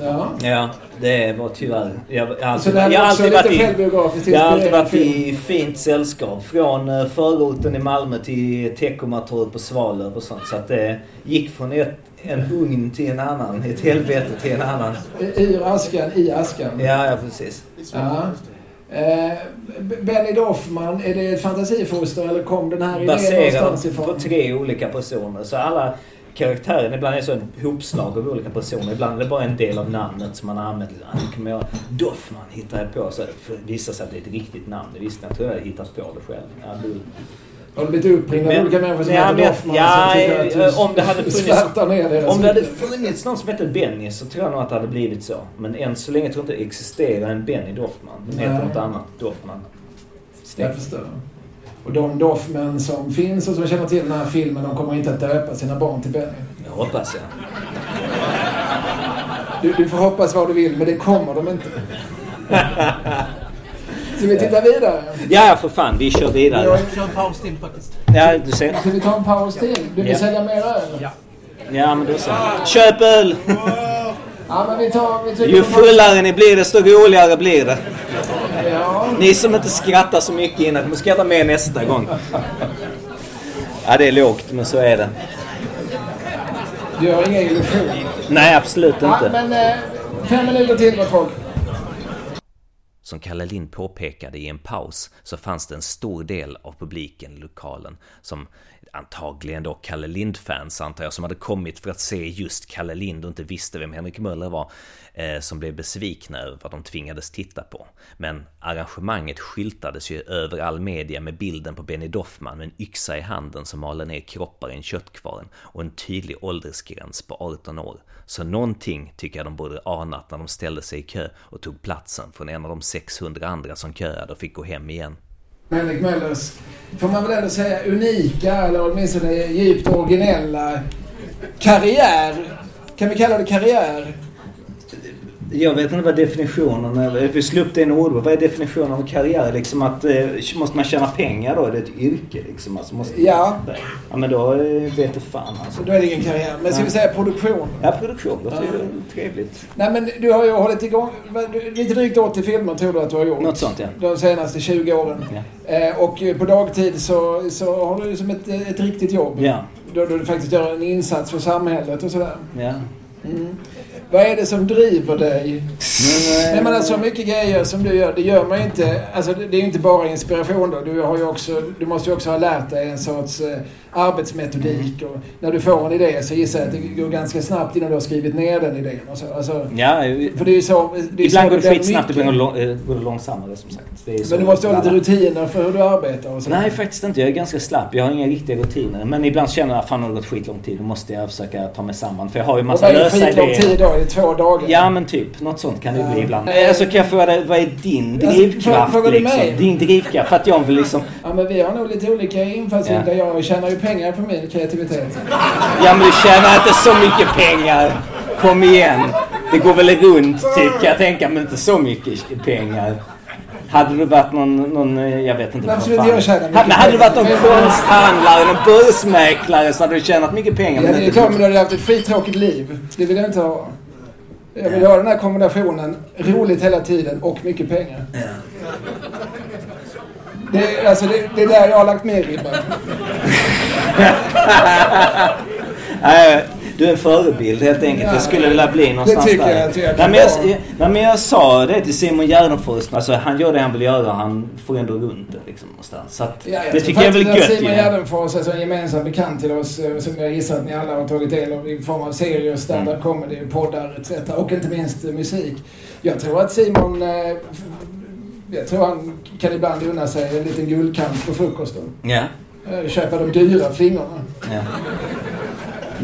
Ja. Ja, det var tyvärr. Jag, jag, har Så alltid, det här jag, har också alltid lite varit i, jag har alltid varit i fint sällskap. Från eh, förorten i Malmö till Teckomatorp och Svalöv och sånt. Så att det gick från ett, en ugn till en annan. Ett helvete till en annan. Ur askan, i askan. Ja, ja precis. Ja. Eh, Benny Doffman, är det ett fantasifoster eller kom den här idén Baserad någonstans på ifrån? tre olika personer. Så alla karaktärer, ibland är det så en hopslag av olika personer. Ibland är det bara en del av namnet som man har använt. Jag... Doffman hittar jag på. Så det visar sig att det är ett riktigt namn. Det visste jag inte. Jag hade hittat på det själv. Har du blivit uppringd av olika människor som heter Doffman ja, som eh, om det hade funnits- Om det hade funnits någon som hette Benny så tror jag nog att det hade blivit så. Men än så länge tror jag inte det existerar en Benny Doffman. Den heter något annat. Doffman. Jag förstår. Och de Doffman som finns och som känner till den här filmen, de kommer inte att döpa sina barn till Benny. Jag hoppas jag. Du, du får hoppas vad du vill, men det kommer de inte. <laughs> Ska vi titta vidare? Ja, ja, för fan. Vi kör vidare. Jag- Kör en paus till faktiskt. Ja, du ser. Ska vi ta en paus till? Du vill Ja. sälja mer öl? Ja. Ja, men då så. Köp öl! Ja, men vi tar... Vi Ju fullare ni blir, desto roligare blir det. Ja. Ni som inte skrattar så mycket innan kommer skratta mer nästa gång. Ja, det är lågt, men så är det. Gör inga illusioner. Nej, absolut Ja, inte. men eh, fem minuter till gott folk. Som Kalle Lind påpekade i en paus så fanns det en stor del av publiken i lokalen som antagligen då Kalle Lind-fans antar jag, som hade kommit för att se just Kalle Lind och inte visste vem Henrik Möller var, eh, som blev besvikna över vad de tvingades titta på. Men arrangemanget skyltades ju över all media med bilden på Benny Doffman med en yxa i handen som maler ner kroppar i en köttkvarn och en tydlig åldersgräns på 18 år. Så någonting tycker jag de borde anat när de ställde sig i kö och tog platsen från en av de 600 andra som köade och fick gå hem igen. Henrik Möllers, får man väl ändå säga, unika eller åtminstone djupt originella karriär. Kan vi kalla det karriär? Jag vet inte vad definitionen är. Vi slog upp det i en ordbok. Vad är definitionen av karriär? Liksom att, eh, måste man tjäna pengar då? Är det ett yrke liksom? Alltså måste... Ja, Ja men då eh, vet jag fan alltså. då är det ingen karriär. Men ska vi säga produktion? Ja, produktion. Låter Ja. ju trevligt. Nej men du har ju hållit igång, lite drygt 80 filmer tror du att du har gjort. Något sånt ja. De senaste 20 åren. Ja. Eh, och på dagtid så, så har du som ett, ett riktigt jobb. Ja. Då, då du faktiskt gör en insats för samhället och sådär. ja. Mm. Vad är det som driver dig? Men, Jag menar så mycket grejer som du gör, det gör man inte. Alltså det är ju inte bara inspiration då. Du, har också, du måste ju också ha lärt dig en sorts arbetsmetodik. Och när du får en idé så gissar jag att det går ganska snabbt innan du har skrivit ner den idén. Och så. Alltså, ja, för det är så... Det är ibland så går det skitsnabbt, ibland går det eh, går det långsammare som sagt. Det är så Men du måste ha lite rutiner för hur du arbetar och så. Nej, faktiskt inte. Jag är ganska slapp. Jag har inga riktiga rutiner. Men ibland känner jag att fan, det har gått skitlång tid. Då måste jag försöka ta mig samman. För jag har ju massa vad är lösa skitlång idéer. tid då? i två dagar. Ja men typ, något sånt kan det Ja. bli ibland. Eh, Alltså kan jag fråga dig, vad är din Alltså, drivkraft frågar du liksom? mig? Din drivkraft, för att jag vill liksom... Ja, men vi har nog lite olika infallsvinklar. Ja. Jag tjänar ju pengar på min kreativitet. Ja men du tjänar inte så mycket pengar. Kom igen. Det går väl runt typ kan jag tänka, men inte så mycket pengar. Hade du varit någon, någon eh, jag vet inte vad fan. jag tjäna mycket Ha- Men hade du varit någon pengar? konsthandlare, någon börsmäklare så hade du tjänat mycket pengar. Ja, men det är klart, men du hade haft ett skittråkigt liv. Det vill jag inte ha. Jag vill ha den här kombinationen, roligt hela tiden och mycket pengar. Det, är- alltså, det, det är där jag har lagt mer ribban. <laughs> Nej, du är en förebild helt enkelt. Jag skulle vilja bli någonstans Det tycker där. jag jag nej, men jag, nej, men jag sa det till Simon Gärdenfors. Alltså, han gör det han vill göra. Han får ändå runt det liksom någonstans. Så att, Ja, det tycker jag är väl gött Simon. Gärdenfors, alltså en gemensam bekant till oss, eh, som jag gissar att ni alla har tagit del av i form av serier, stand-up Mm. comedy, poddar etc. Och inte minst musik. Jag tror att Simon, eh, jag tror han kan ibland unna sig en liten guldkant på frukosten. Ja. Eh, Köpa de dyra flingorna. ja.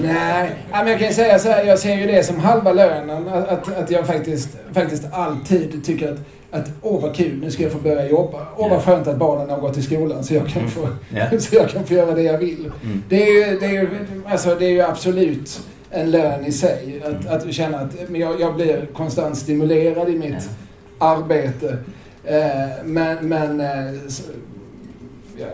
Nej, men jag kan ju säga så här, jag ser ju det som halva lönen. Att, att, jag faktiskt, faktiskt alltid tycker att, att åh vad kul, nu ska jag få börja jobba. Åh vad skönt att barnen har gått i skolan så jag kan få, Ja. <laughs> så jag kan få göra det jag vill. Mm. Det, är ju, det, är ju, alltså, det är ju absolut en lön i sig. Att, att känna att men jag, jag blir konstant stimulerad i mitt arbete. Eh, men men, eh, ja.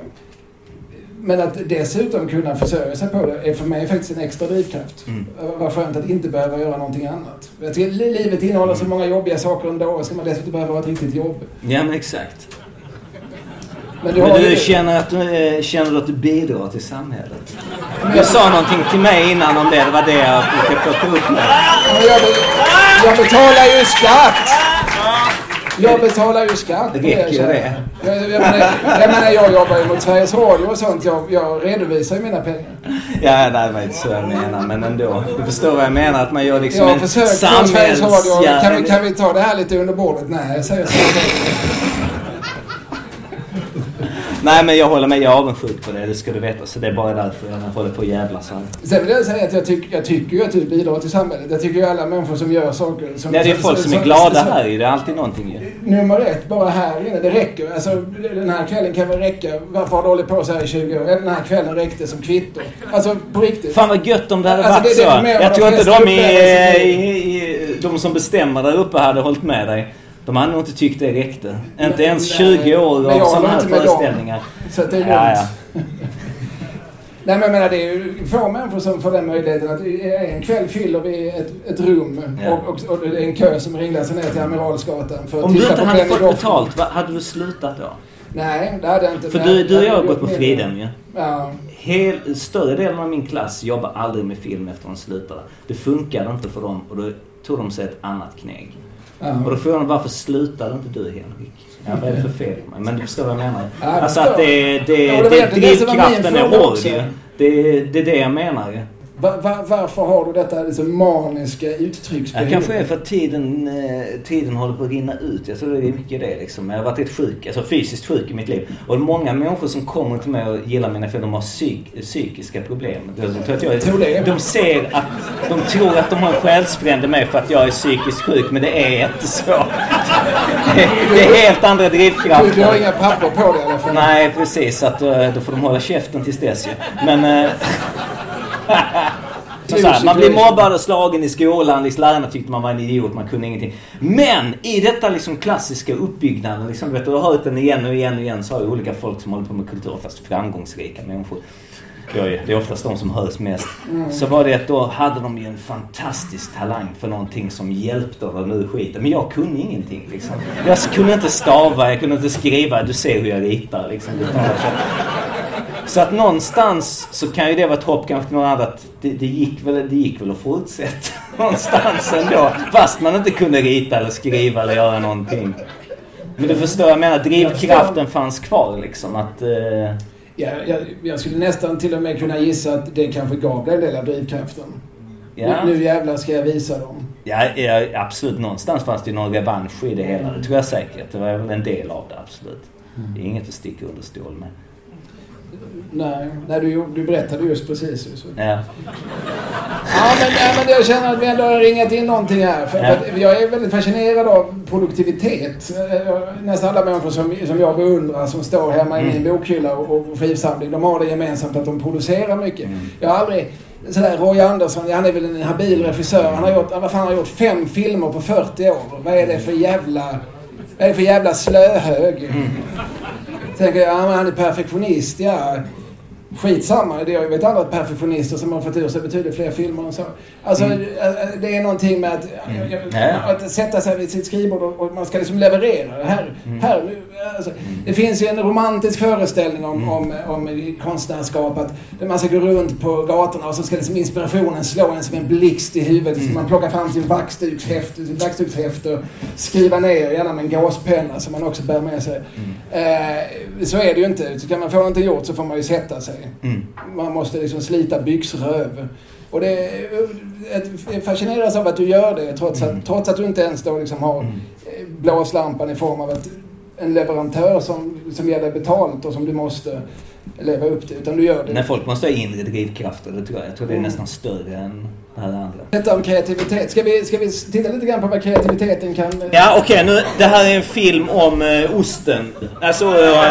men att dessutom kunna försörja sig på det är för mig faktiskt en extra drivkraft. Mm. Vad skönt att inte behöva göra någonting annat. Jag tycker li- livet innehåller så många jobbiga saker ändå ska man dessutom behöva ha ett riktigt jobb. ja, men exakt. Men du Men du känner att du, eh, känner du att du bidrar till samhället? Du sa någonting till mig innan om det. Det var det jag brukade plocka upp med. Men jag betalar ju skatt! Jag betalar ju skatt. Det räcker ju det. Jag, jag, menar, jag menar, jag jobbar ju mot Sveriges Radio och sånt. Jag, jag redovisar ju mina pengar. Ja, det var inte så jag menar, men ändå. Du förstår vad jag menar? Att man gör liksom Jag en försökt få Sveriges Radio. Kan vi, kan vi ta det här lite under bordet? Nej, säger så. Nej, men jag håller med. Jag är avundsjuk på det. Det ska du veta. Så det är bara därför jag håller på att jävlas här. Sen vill jag säga att jag, tyck, jag tycker ju att du bidrar till samhället. Jag tycker ju alla människor som gör saker... Som, Ja, det är folk som är glada här ju. Det är alltid någonting ju. Nummer ett, bara här inne. Det räcker. Alltså, den här kvällen kan väl räcka. Varför har du hållit på så här i 20 år? Den här kvällen räckte som kvitto. Alltså, på riktigt. Fan vad gött om det hade Alltså, varit det är det så. Jag tror inte de, i, i i, i, de som bestämmer där uppe hade hållit med dig. De hade nog inte tyckt det räckte. Inte ens nej, 20 år av sådana här med dem. föreställningar. Så att det är. Ja, ja. <laughs> Nej men jag menar det är ju få människor som får den möjligheten att en kväll fyller vi ett, ett rum Ja. och, och, och det är en kö som ringlar sig ner till Amiralsgatan för att Om du inte på hade fått Goffman. betalt, vad, hade du slutat då? Nej, det hade jag inte. För du, du och jag har gått på Fridhem ju. Ja. Hel, större delen av min klass jobbar aldrig med film efter de slutade. Det funkade inte för dem och då tog de sig ett annat knägg. Ja. Och då frågar de varför slutade inte du Henrik? Ja, vad är det för fel på mig? Men du förstår vad jag menar. Ja, alltså att det, det, Ja, det, det det drivkraften är hård det är det jag menar ju. Va, va, varför har du detta liksom maniska Ja, uttrycksbehov? kanske är för att tiden, eh, tiden håller på att rinna ut. Jag tror det är mycket det liksom. Jag har varit rätt sjuk, alltså fysiskt sjuk i mitt liv. Och många människor som kommer till mig och gillar mina filmer, de har psyk, psykiska problem. De, tror att jag, Tror det. de ser att, de tror att de har en själsfrände med för att jag är psykiskt sjuk, men det är inte så. Det, det är helt andra Du, du har drivkrafter. inga papper på dig i alla fall. Nej, precis. Att, eh, då får de hålla käften tills dess ju. Men... här, man blir mobbad och slagen i skolan. Liksom, lärarna tyckte man var en idiot, man kunde ingenting. Men i detta liksom klassiska uppbyggnaden, liksom, vet du, jag har hört den igen och igen och igen, så har ju olika folk som håller på med kultur, fast framgångsrika människor. Det är oftast de som hörs mest. Så var det att då hade de ju en fantastisk talang för någonting som hjälpte dem ur skiten. Men jag kunde ingenting liksom. Jag kunde inte stava, jag kunde inte skriva. Du ser hur jag ritar liksom. Så att någonstans så kan ju det vara ett hopp kanske till någon annan att det, det, gick väl, det gick väl att fortsätta <laughs> någonstans ändå. Fast man inte kunde rita eller skriva eller göra någonting. Men du förstår, jag menar drivkraften fanns kvar liksom. Att, eh, Ja, jag, jag skulle nästan till och med kunna gissa att det kanske gav dig en del av drivkraften. ja, Nu, nu jävlar ska jag visa dem. ja, ja, absolut. Någonstans fanns det ju någon revansch i det hela. Det tror jag säkert. Det var väl en del av det, absolut. Det är inget att sticka under stol med. Nej, nej du, du berättade just precis. Så. Ja. Ja, men, nej, men jag känner att vi ändå har ringat in någonting här. För, Ja. för jag är väldigt fascinerad av produktivitet. Eh, Nästan alla människor som, som jag beundrar som står hemma i min bokhylla och, och skivsamling, de har det gemensamt att de producerar mycket. Jag har aldrig... Sådär, Roy Andersson, han är väl en habil regissör. Han har gjort, vad fan, han har gjort fem filmer på 40 år. Vad är det för jävla... Vad är det för jävla slöhög? Tänker jag, ja, men han är perfektionist, ja. Skitsamma, det jag vet andra perfektionister som har fått ur sig betydligt fler filmer än så. Alltså, eh, det är någonting med att, Ja. att sätta sig vid sitt skrivbord och, och man ska liksom leverera. Det Här, här, nu, alltså, det finns ju en romantisk föreställning om, om, om konstnärskap. Att man ska gå runt på gatorna och så ska liksom inspirationen slå en som en blixt i huvudet. Så man plockar fram sin vaxdukshäfte, sin vaxdukshäfte och skriva ner, gärna med en gåspenna som man också bär med sig. Eh, så är det ju inte. Så kan man få någonting gjort så får man ju sätta sig. Mm. Man måste liksom slita byxröv. Och det jag fascineras av att du gör det trots att, trots att du inte ens då liksom har Mm. eh, blåslampan i form av ett, en leverantör som, som ger dig betalt och som du måste leva upp till. Utan du gör det. När folk måste ha inre drivkrafter, det tror jag. Jag tror det är nästan större än det här andra. Detta om kreativitet. Ska vi, ska vi titta lite grann på vad kreativiteten kan... Ja, okej. nu, det här är en film om eh, osten. Alltså... eh,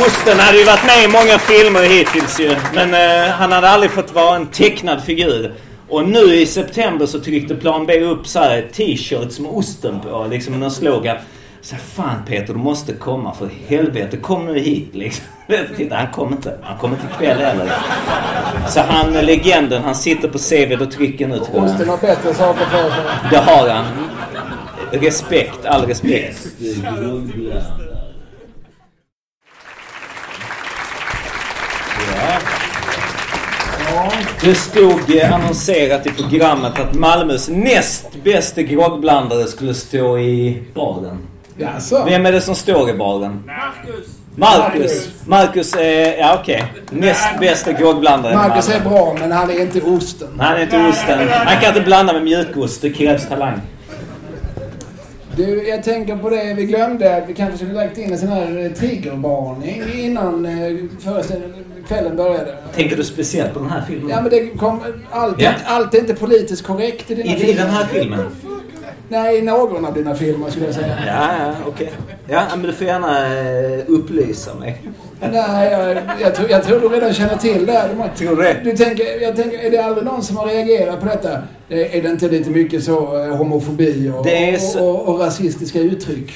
osten hade ju varit med i många filmer hittills ju. Men eh, han hade aldrig fått vara en tecknad figur. Och nu i september så tryckte Plan B upp så här t-shirts med osten på. Liksom någon slogan. Så fan Peter, du måste komma för helvete. Kom nu hit liksom. <laughs> Titta, han kom inte. Han kom inte ikväll heller. Så han, legenden, han sitter på CV och trycker nu tror jag. Osten har bättre saker för sig. Det har han. Respekt, all respekt. Ja. Ja. Det stod eh, annonserat i programmet att Malmös näst bästa groggblandare skulle stå i baren. Jaså? Vem är det som står i baren? Marcus! Marcus! Marcus är, ja okej. Näst bästa groggblandare Marcus är bra, men han är inte osten. Han är inte osten. Han kan inte blanda med mjukost. Det krävs talang. Du, jag tänker på det. Vi glömde att vi kanske skulle lagt in en sån här eh, triggervarning innan eh, föreställningen, kvällen började. Tänker du speciellt på den här filmen? Ja, men det kom... Allt, Ja. allt är inte politiskt korrekt i dina I, I den här filmen? Nej, i någon av dina filmer skulle jag säga. Ja, ja, okej. Ja, men du får gärna eh, upplysa mig. Nej, jag, jag, tror, jag tror du redan känner till det. De har- Tror du det? Du tänker, jag tänker, är det aldrig någon som har reagerat på detta? Är är det inte lite mycket så eh, homofobi och, Det så- och, och, och rasistiska uttryck?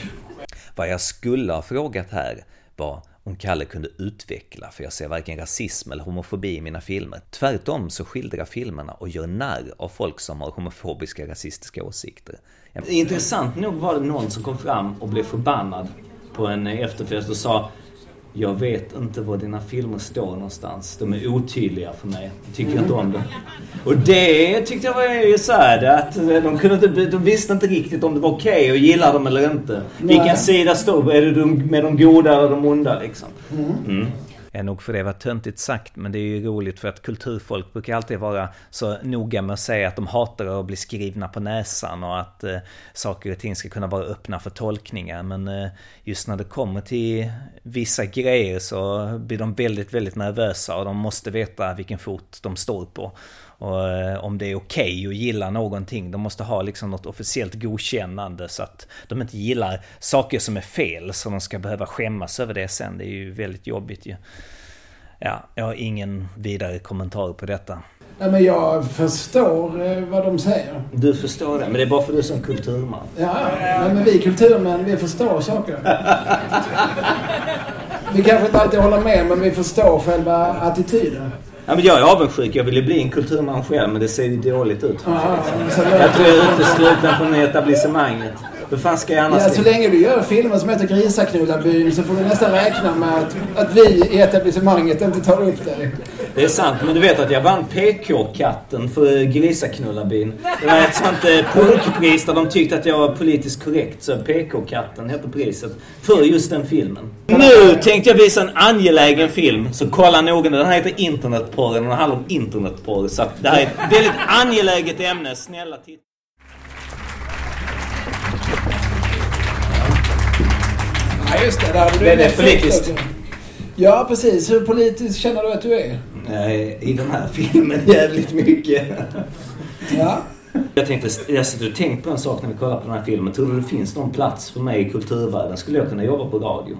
Vad jag skulle ha frågat här var om Kalle kunde utveckla, för jag ser varken rasism eller homofobi i mina filmer. Tvärtom så skildrar filmerna och gör narr av folk som har homofobiska, rasistiska åsikter. Intressant nog var det någon som kom fram och blev förbannad på en efterfest och sa Jag vet inte var dina filmer står någonstans. De är otydliga för mig. Jag tycker inte om det. Och det tyckte jag var ju så här, att de, kunde inte, de visste inte riktigt om det var okej att gilla dem eller inte. Vilken Nej. sida står Är det de, med de goda eller de onda liksom? Mm är nog för det var töntigt sagt, men det är ju roligt för att kulturfolk brukar alltid vara så noga med att säga att de hatar att bli skrivna på näsan och att eh, saker och ting ska kunna vara öppna för tolkningar. Men eh, just när det kommer till vissa grejer så blir de väldigt, väldigt nervösa och de måste veta vilken fot de står på. Och eh, om det är okej att gilla någonting, de måste ha liksom något officiellt godkännande så att de inte gillar saker som är fel så de ska behöva skämmas över det sen. Det är ju väldigt jobbigt ju. Ja, jag har ingen vidare kommentar på detta. Ja, men jag förstår eh, vad de säger. Du förstår det, men det är bara för du som kulturman. Ja, men, men vi kulturmän, vi förstår saker. Vi kanske inte alltid håller med, men vi förstår själva attityden. Ja, men jag är avundsjuk. Jag ville bli en kulturman själv, men det ser ju dåligt ut. Ja, så, Jag tror jag är utesluten från etablissemanget. Hur fan ska jag annars... ja, så länge du gör filmer som heter Grisaknullarbyn så får du nästan räkna med att, att vi i etablissemanget inte tar upp dig. Det är sant, men du vet att jag vann PK-katten för Grisaknullarbyn. Det var ett sånt eh, punkpris där de tyckte att jag var politiskt korrekt. Så PK-katten hette priset. För just den filmen. Nu tänkte jag visa en angelägen film. Så kolla noga. Den här heter Internetporren och den handlar om internetporr. Så det här är ett väldigt angeläget ämne. Snälla titta. Ja, just det. Där Det är politiskt. Ja, precis. Hur politiskt känner du att du är? I den här filmen jävligt mycket. Ja. Jag tänkte, jag sitter och tänkt på en sak när vi kollar på den här filmen. Tror du det finns någon plats för mig i kulturvärlden? Skulle jag kunna jobba på radio?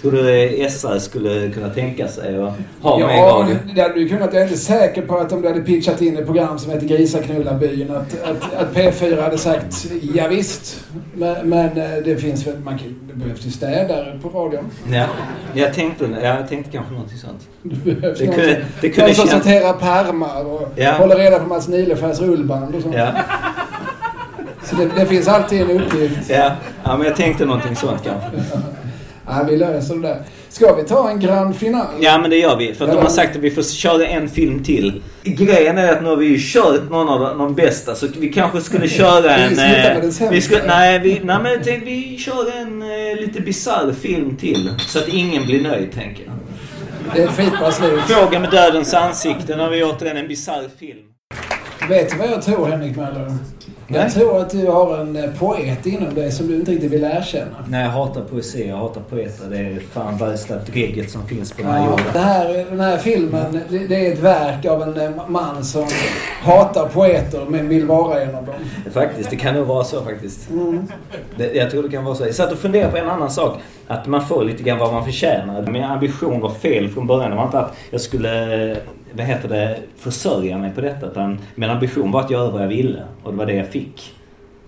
Tror du SR skulle kunna tänka sig att ha Ja, radio? det hade du kunnat. Jag är inte säker på att om du hade pitchat in ett program som heter Grisaknullarbyn att, att, att P4 hade sagt ja, visst. Men, men eh, det finns väl, man kan, det behövs ju städare på radion. Ja, jag tänkte, jag tänkte kanske någonting sånt. <laughs> Det behövs Det kunde- det kunde någon som sorterar pärmar och Ja. håller reda på Mats Nilefers rullband och sånt. Ja, Så det, det finns alltid en uppgift. ja, ja men jag tänkte någonting sånt kanske. <laughs> Ja, vi löser det där. Ska vi ta en grand final? Ja men det gör vi. För att de har sagt att vi får köra en film till. Grejen är att nu har vi ju kört någon av de, bästa så vi kanske skulle <laughs> köra en... eh, vi skulle, nej, vi, nej men tänkte, vi kör en eh, lite bisarr film till. Så att ingen blir nöjd tänker jag. Det är ett skitbra slut. Fråga med dödens ansikte. Nu har vi återigen en bisarr film. Vet du vad jag tror, Henrik Möller? Nej. Jag tror att du har en eh, poet inom dig som du inte riktigt vill erkänna. Nej, jag hatar poesi. Jag hatar poeter. Det är fan värsta dregget som finns på den här Ja, jorden. det här, den här filmen, det, är ett verk av en eh, man som hatar poeter men vill vara en av dem. Faktiskt, det kan nog vara så faktiskt. Mm. Det, jag tror det kan vara så. Jag satt och funderade på en annan sak. Att man får lite grann vad man förtjänar. Min ambition var fel från början. Det var inte att jag skulle, vad heter det, försörja mig på detta. Utan min ambition var att göra vad jag ville. Och det var det jag fick.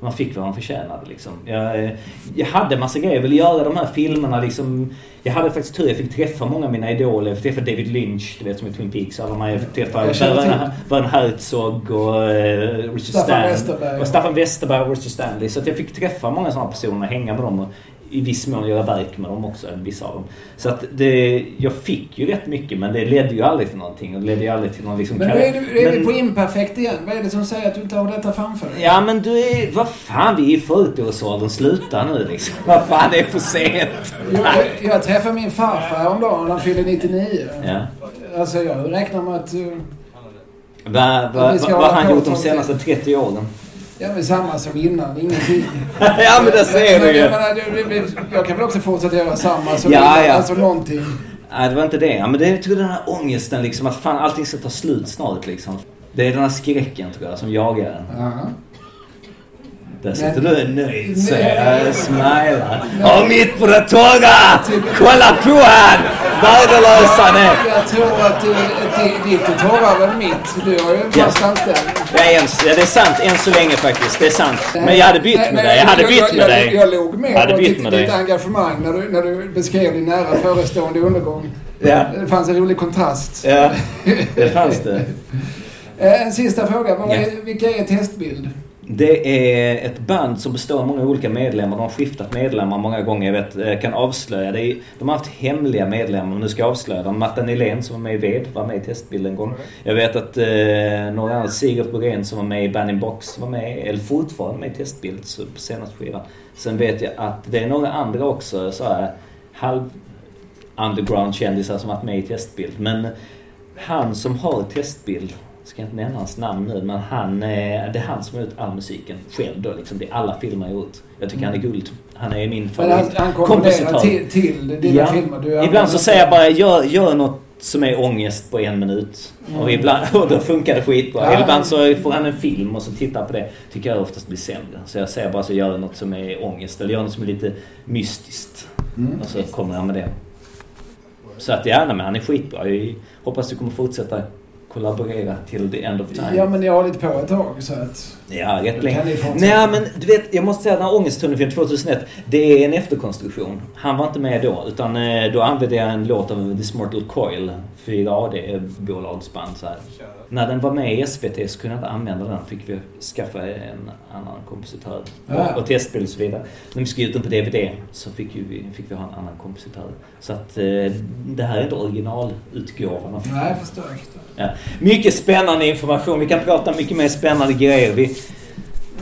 Man fick vad man förtjänade liksom. Jag, eh, jag hade massa grejer. Jag ville göra de här filmerna liksom. Jag hade faktiskt tur. Jag fick träffa många av mina idoler. Jag fick träffa David Lynch, du vet som i Twin Peaks. Alla de här. Jag fick träffa. Werner- Herzog och eh, Richard Staffan Stan. Westerberg. Och Staffan Westerberg och Richard Stanley. Så jag fick träffa många sådana personer, hänga med dem och i viss mån göra verk med dem också, vissa av dem. Så att det, jag fick ju rätt mycket men det ledde ju aldrig till någonting. Och det ledde ju aldrig till någon liksom... Men nu är, du, är vi Men- på imperfekt igen. Vad är det som säger att du inte har detta framför dig? Ja men du är... Vad fan, vi är i 40-årsåldern. Sluta nu liksom. <laughs> Vad fan, det är för sent. Jag, jag träffade min farfar häromdagen. Han fyllde 99. Ja. Alltså jag räknar med att... eh, Vad Vi har han gjort de senaste 30 åren? Ja, men samma som innan. Ingenting. <laughs> ja men det ser du ju. Jag, kan väl också fortsätta göra samma som Ja, innan. ja. Alltså någonting. Nej, det var inte det. Ja, men det är den här ångesten liksom att fan allting ska ta slut snart liksom. Det är den här skräcken tror jag som jagar en. Där sitter du nöjd säger jag, smilar. Och mitt på det torra! Kolla på han! Värdelösa är. Jag tror att ditt är torrare än mitt. Du har ju en fast anställning. Ja, ens, ja, det är sant än så länge faktiskt. Det är sant. Men jag hade bytt med nej, dig. Jag hade bytt med dig. Jag låg med Jag hade bytt ditt, med ditt dig. engagemang när du, när du beskrev din nära förestående undergång. Ja, Det fanns en rolig kontrast. ja. Det fanns det. <laughs> Eh, En sista fråga. Är, vilka är testbild? Det är ett band som består av många olika medlemmar. De har skiftat medlemmar många gånger. Jag vet, eh, kan avslöja. Det är, de har haft hemliga medlemmar, nu ska jag avslöja dem. Martin Nylén som var med i Ved var med i testbild en gång. Jag vet att eh, några andra, Sigurd Borén som var med i Banning Box var med, eller fortfarande med i testbild så på senaste skivan. Sen vet jag att det är några andra också, så här, halv underground-kändisar som varit med i testbild. Men han som har testbild, ska jag inte nämna hans namn nu, men han, eh, det är han som har gjort all musiken själv då liksom. Det är alla filmer jag gjort. Jag tycker han är guld. Han är min Men han, favorit. han komponerar till, till dina Ja. filmer. Du Ibland så säger jag bara gör, gör något som är ångest på en minut. Och, ibland, <laughs> och då funkar det skitbra. Mm. Ja. Ibland så får han en film och så tittar på det. Tycker jag oftast blir sämre. Så jag säger bara så gör något som är ångest. Eller gör något som är lite mystiskt. Mm. Och så kommer han med det. Så att gärna, men han är skitbra. Jag hoppas du kommer fortsätta kollaborera till the end of time. Ja, men jag har lite på ett tag så att... Ja, rätt länge. Nej men du vet, jag måste säga den här Ångesttunneln 2001. Det är en efterkonstruktion. Han var inte med då. Utan eh, då använde jag en låt av This Mortal Coil. 4AD-bolagsband så här. När den var med i SVT så kunde jag inte använda den. Fick vi skaffa en annan kompositör. Ja. Och, och testspel och så vidare. När vi skulle ut den på DVD så fick, ju vi, fick vi ha en annan kompositör. Så att eh, det här är inte originalutgåvan. Nej, jag förstår. jag förstår. Ja. Mycket spännande information. Vi kan prata mycket mer spännande grejer. Vi,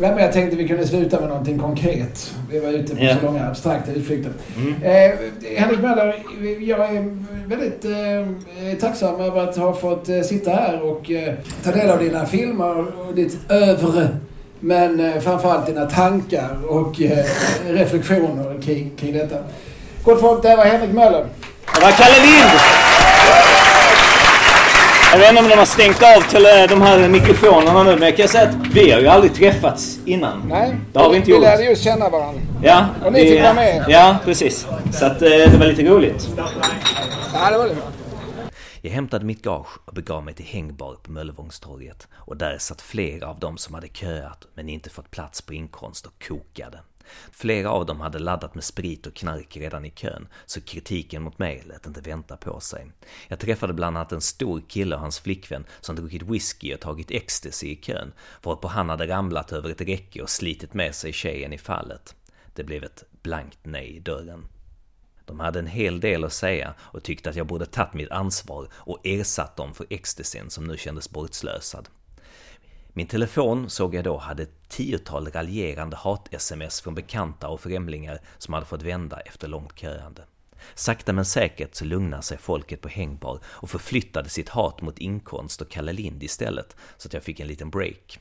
Nej, men jag tänkte vi kunde sluta med någonting konkret. Vi var ute på Ja. så långa abstrakta utflykter. mm. Eh, Henrik Möller, jag är väldigt eh, tacksam över att ha fått eh, sitta här och eh, ta del av dina filmer och ditt övre. Men eh, framförallt dina tankar och eh, reflektioner kring, kring detta. Gott folk, det var Henrik Möller. Det var Kalle Lind! Jag vet inte om de har stängt av till eh, de här mikrofonerna nu, men jag kan säga att vi har ju aldrig träffats innan. Nej, Det har vi inte vi gjort. lärde just känna varandra. Ja, Och ni vi- fick vara med. Ja, precis. Så att eh, det var lite roligt. Ja, det var det. Jag hämtade mitt gage och begav mig till hängbar på Möllevångstorget och där satt flera av dem som hade köat men inte fått plats på inkomst och kokade. Flera av dem hade laddat med sprit och knark redan i kön, så kritiken mot mig lät inte vänta på sig. Jag träffade bland annat en stor kille och hans flickvän som druckit whisky och tagit ecstasy i kön, varpå han hade ramlat över ett räcke och slitit med sig tjejen i fallet. Det blev ett blankt nej i dörren. De hade en hel del att säga och tyckte att jag borde tagit mitt ansvar och ersatt dem för ecstasyn som nu kändes bortslösad. Min telefon såg jag då hade ett tiotal raljerande hat-sms från bekanta och främlingar som hade fått vända efter långt köande. Sakta men säkert så lugnade sig folket på hängbar och förflyttade sitt hat mot inkomst och Kalle Lind istället, så att jag fick en liten break.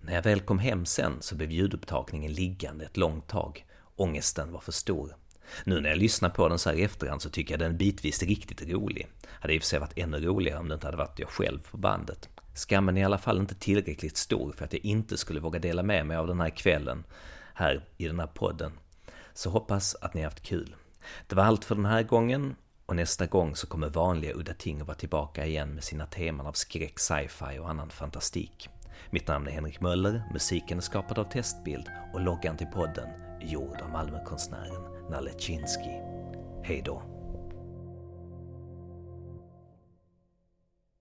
När jag väl kom hem sen så blev ljudupptagningen liggande ett långt tag. Ångesten var för stor. Nu när jag lyssnar på den så här i efterhand så tycker jag den bitvis riktigt rolig. Hade i och för sig varit ännu roligare om det inte hade varit jag själv på bandet. Skammen är i alla fall inte tillräckligt stor för att jag inte skulle våga dela med mig av den här kvällen här i den här podden. Så hoppas att ni haft kul. Det var allt för den här gången och nästa gång så kommer vanliga udda ting att vara tillbaka igen med sina teman av skräck, sci-fi och annan fantastik. Mitt namn är Henrik Möller, musiken är skapad av Testbild och loggan till podden är gjord av Malmökonstnären Nalle Chinsky. Hej då!